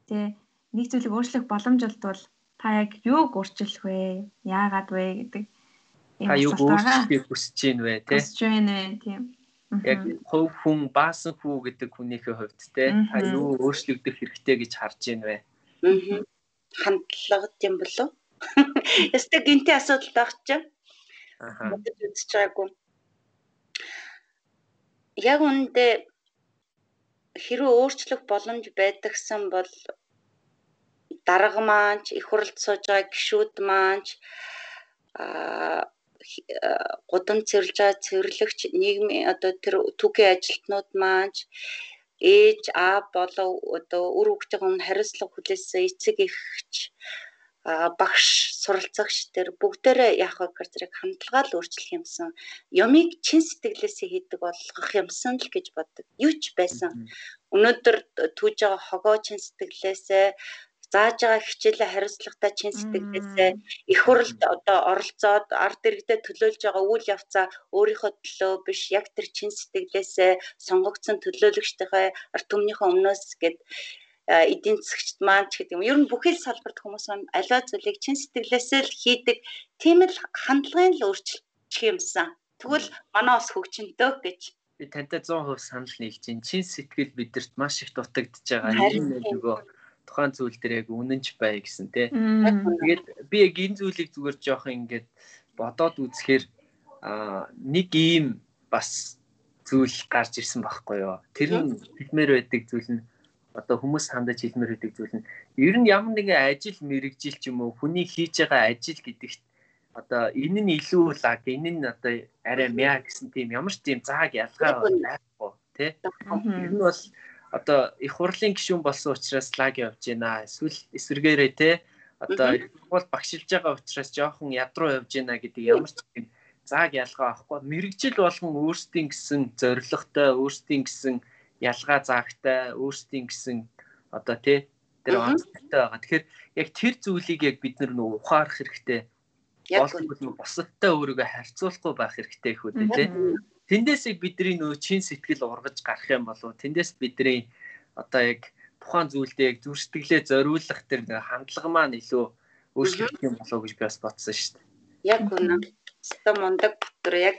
A: тий нэг зүйлийг өөрчлөх боломж олдвол та яг юуг өөрчлөх вэ? Яагаад вэ гэдэг
B: та юуг өөрчлөхийг хүсэж байна вэ
A: те? Хүсэж байна тийм.
B: Яг хувь хүн баасан хүү гэдэг хүнийхээ хувьд те та юу өөрчлөгдөх хэрэгтэй гэж харж байна вэ?
C: Аа. Хандлага тийм болов? Ястэ гинти асуудал байх чинь. Аа. Үзэж байгаагүй. Яг үүндээ хэрвээ өөрчлөх боломж байдагсан бол дарга маань ч их хурлд сууж байгаа гишүүд маань ч гудам цэвэрлж байгаа цэвэрлэгч нийгмийн одоо тэр түүхийн ажилтнууд маань ээж аа болов одоо үр хүүхдийн өмнө хариуцлага хүлээсэн эцэг эхч багш суралцагч тэр бүгдээрээ вэ гэхээр зэрэг хандлагаа л өөрчлөх юмсан юмыг чин сэтгэлээсээ хийдэг болгох юмсан л гэж боддог. Юу ч байсан. Өнөөдөр түүж байгаа хогоо чин сэтгэлээсээ зааж байгаа хичээлээ хариуцлагатай чин сэтгэлээсээ их хурлд одоо оролцоод ард иргэдэд төлөөлж байгаа үйл явцаа өөрийнхөө төлөө биш яг тэр чин сэтгэлээсээ сонгогдсон төлөөлөгчдийнхээ ард түмнийхээ өмнөөс гээд эдийн засагчд маань ч гэдэг юм. Ер нь бүхэл салбарт хүмүүс аливаа зүйлийг чин сэтгэлээсээ л хийдэг. Тийм л хандлагын л өөрчлөлт юмсан. Тэгвэл манай бас хөгжинтэй гэж
B: би тантай 100% санал нэгж чинь чин сэтгэл бидэрт маш их дутагдж байгаа. Энэ нөгөө тухайн зүйл дээр яг үнэнч бай гэсэн тий. Тэгээд би яг энэ зүйлийг зүгээр жоох ингээд бодоод үзэхээр а нэг ийм бас зүйл гарч ирсэн байхгүй юу. Тэр нь хэлмээр байдаг зүйл нь одоо хүмүүс хандаж хэлмээр байдаг зүйл нь ер нь ямар нэгэн ажил мэрэгжил ч юм уу хүний хийж байгаа ажил гэдэгт одоо энэ нь илүү лаг энэ нь одоо арай мяа гэсэн тийм ямар ч тийм зааг ялгаа байхгүй тий. Нь бол одоо их хурлын гишүүн болсон учраас лаг явж байна. Эсвэл эсвэргээрээ те одоо хурл багшилж байгаа учраас жоохон ядруу явж байна гэдэг ямар ч юм зааг ялгаа авахгүй. Мэргэжил болгон өөрсдийн гэсэн зорилготой, өөрсдийн гэсэн ялгаа заагтай, өөрсдийн гэсэн одоо те тэр онцлогтой байгаа. Тэгэхээр яг тэр зүйлийг яг бид нар нөө ухаарах хэрэгтэй. Болтол босодтой өөрийгөө харьцуулахгүй байх хэрэгтэй их үү те тэндээс бидний нөө чин сэтгэл ургаж гарах юм болов тэндээс бидний одоо яг тухайн зүйлдээ яг зүрстгэлээ зориулах тэр хандлага маань илүү өөрчлөгдөх юм болов гэж би бас бодсон шүү дээ.
C: Яг үнэ. Өстө мундаг дотор яг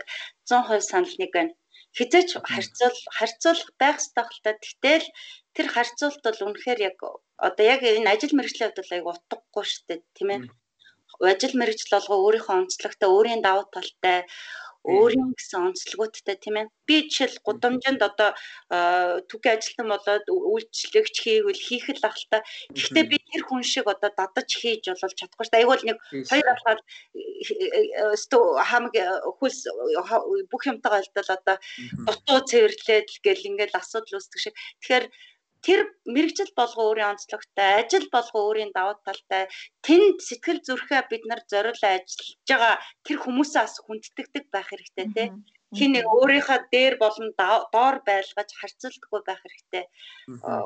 C: 100% санал нэг байна. Хизээч харьцуул харьцуулах байх хэлтэй. Тэгтэл тэр харьцуулт бол үнэхээр яг одоо яг энэ ажил мэргэжлийн хувьд аяг утгагүй шүү дээ, тийм ээ. Ажил мэргэжил болгоо өөрийнхөө онцлогтой, өөрийн давуу талтай өөрийн гэсэн онцлогуудтай тийм ээ. Би жишээл гудамжинд одоо түүхий ажилтан болоод үйлчлэгч хийвэл хийх л ахalta. Гэхдээ би тэр хүн шиг одоо дадаж хийж болол чадахгүй шүү дээ. Айгуул нэг хоёр алхаад өстө хамаг хөлс бүх юмтайгаа альдал одоо дутуу цэвэрлээд л гэл ингээл асуудал үүсдэг шиг. Тэгэхээр тэр мэрэгжил болго өөрийн онцлогтой, ажил болго өөрийн давуу талтай тэнд сэтгэл зүрхээ бид нар зориулан ажиллаж байгаа тэр хүмүүсээ бас хүндэтгдэг байх хэрэгтэй тий. Хин нэг өөрийнхөө дээр болон доор байлгаж харьцуулдаггүй байх хэрэгтэй.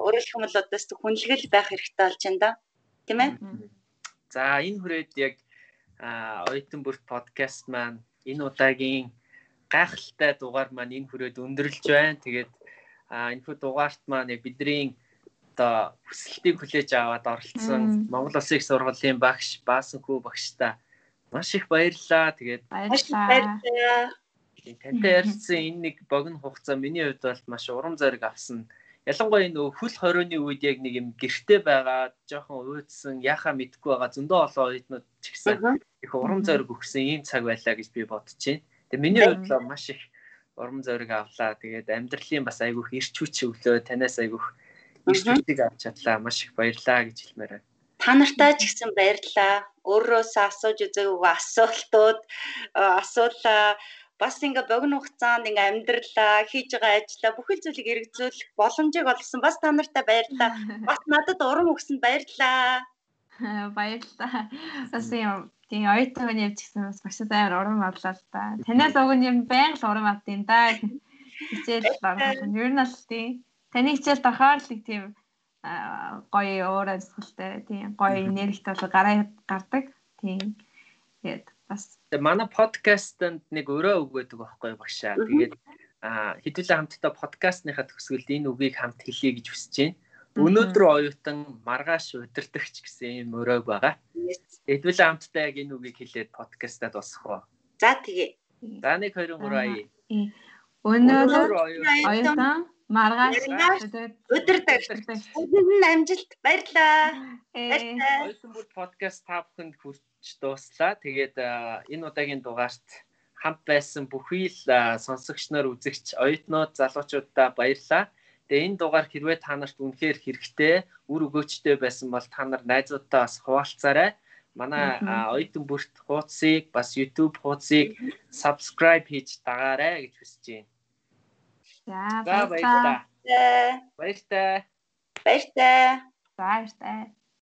C: Өөрөөр хэлбэл одоо хүнлэгэл байх хэрэгтэй болж байна да. Тийм ээ?
B: За энэ хүрээд яг оюутан бүрт подкаст маань энэ удаагийн гайхалтай дугаар маань энэ хүрээд өндөрлж байна. Тэгээд а энэ хүү дугаарт маань бидний одоо хүсэлтийг хүлээж аваад оролцсон Монгол Улсын сургуулийн багш Баасанхүү багштай маш их баярлалаа. Тэгээд
C: баярлалаа.
B: Тантай ярилцсан энэ нэг богино хугацаа миний хувьд бол маш урам зориг авсан. Ялангуяа нөө хөл хорионы үед яг нэг юм гэрте байгаа, жоохон уйдсан, яхаа мэдгүй байгаа зөндөө олон оюутнууд ч гэсэн их урам зориг өгсөн ийм цаг байлаа гэж би бодож байна. Тэгээ миний хувьд л маш их урам зориг авлаа. Тэгээд амьдралын бас айгүйх ирч хүч өглөө танаас айгүйх ирч хүчийг авч чадлаа. Маш их баярлаа гэж хэлмээр байна.
C: Та нартай ч гэсэн баярлаа. Өөрөөсөө асууж үзээгүй асуултууд асуулаа бас ингээ богино хугацаанд ингээ амьдралаа хийж байгаа ажлаа бүхэл зүйлийг эргцүүлэх боломжийг олгосон бас та нартай баярлалаа. Бас надад урам өгсөнд баярлалаа.
A: Баярлалаа. Бас юм Тийм оюутан явж гисэн бас маш амар урам авлаа л та. Танаас уг нь юм байнга л урам авдیں۔ да. Хичээл багш. Ер нь л тийм. Таны хичээл дахаар л тийм гоё уурай зөвхөлтэй тийм гоё энергит бол гараа гардаг. Тийм. Тэгээд бас
B: манай подкастэнд нэг өрөө байдаг байхгүй багшаа. Тэгээд хэдүүлээ хамтдаа подкастныхаа төгсгөлд энэ үгийг хамт хэлье гэж хүсэж байна. Өнөөдөр оюутан маргааш удирдахч гэсэн юм өрөөг байгаа. Эдвэл хамтдаа яг энэ үгийг хэлээд подкастад босох уу?
C: За тэгээ.
B: За 1 2 3 ая.
A: Өнөөдөр оюутан маргааш
C: удирдахч. Өдөрт амжилт баярлаа.
B: Оюутан бүр подкаст та бүхэнд хүрч дууслаа. Тэгээд энэ удаагийн дугаарт хамт байсан бүхий л сонсогч нар үзэгч оюутнууд залуучуудаа баярлалаа. Тэгээ энэ дугаар хэрвээ та нарт үнэхээр хэрэгтэй, үр өгөөчтэй байсан бол та нар найзуудтаа бас хуваалцаарай. манай оюутан бүрт хуудсыг бас YouTube хуудсыг subscribe хийж дагаарай гэж хүсэж
A: байна. За баярлалаа.
B: Баяртай.
C: Баяртай.
A: Баяртай.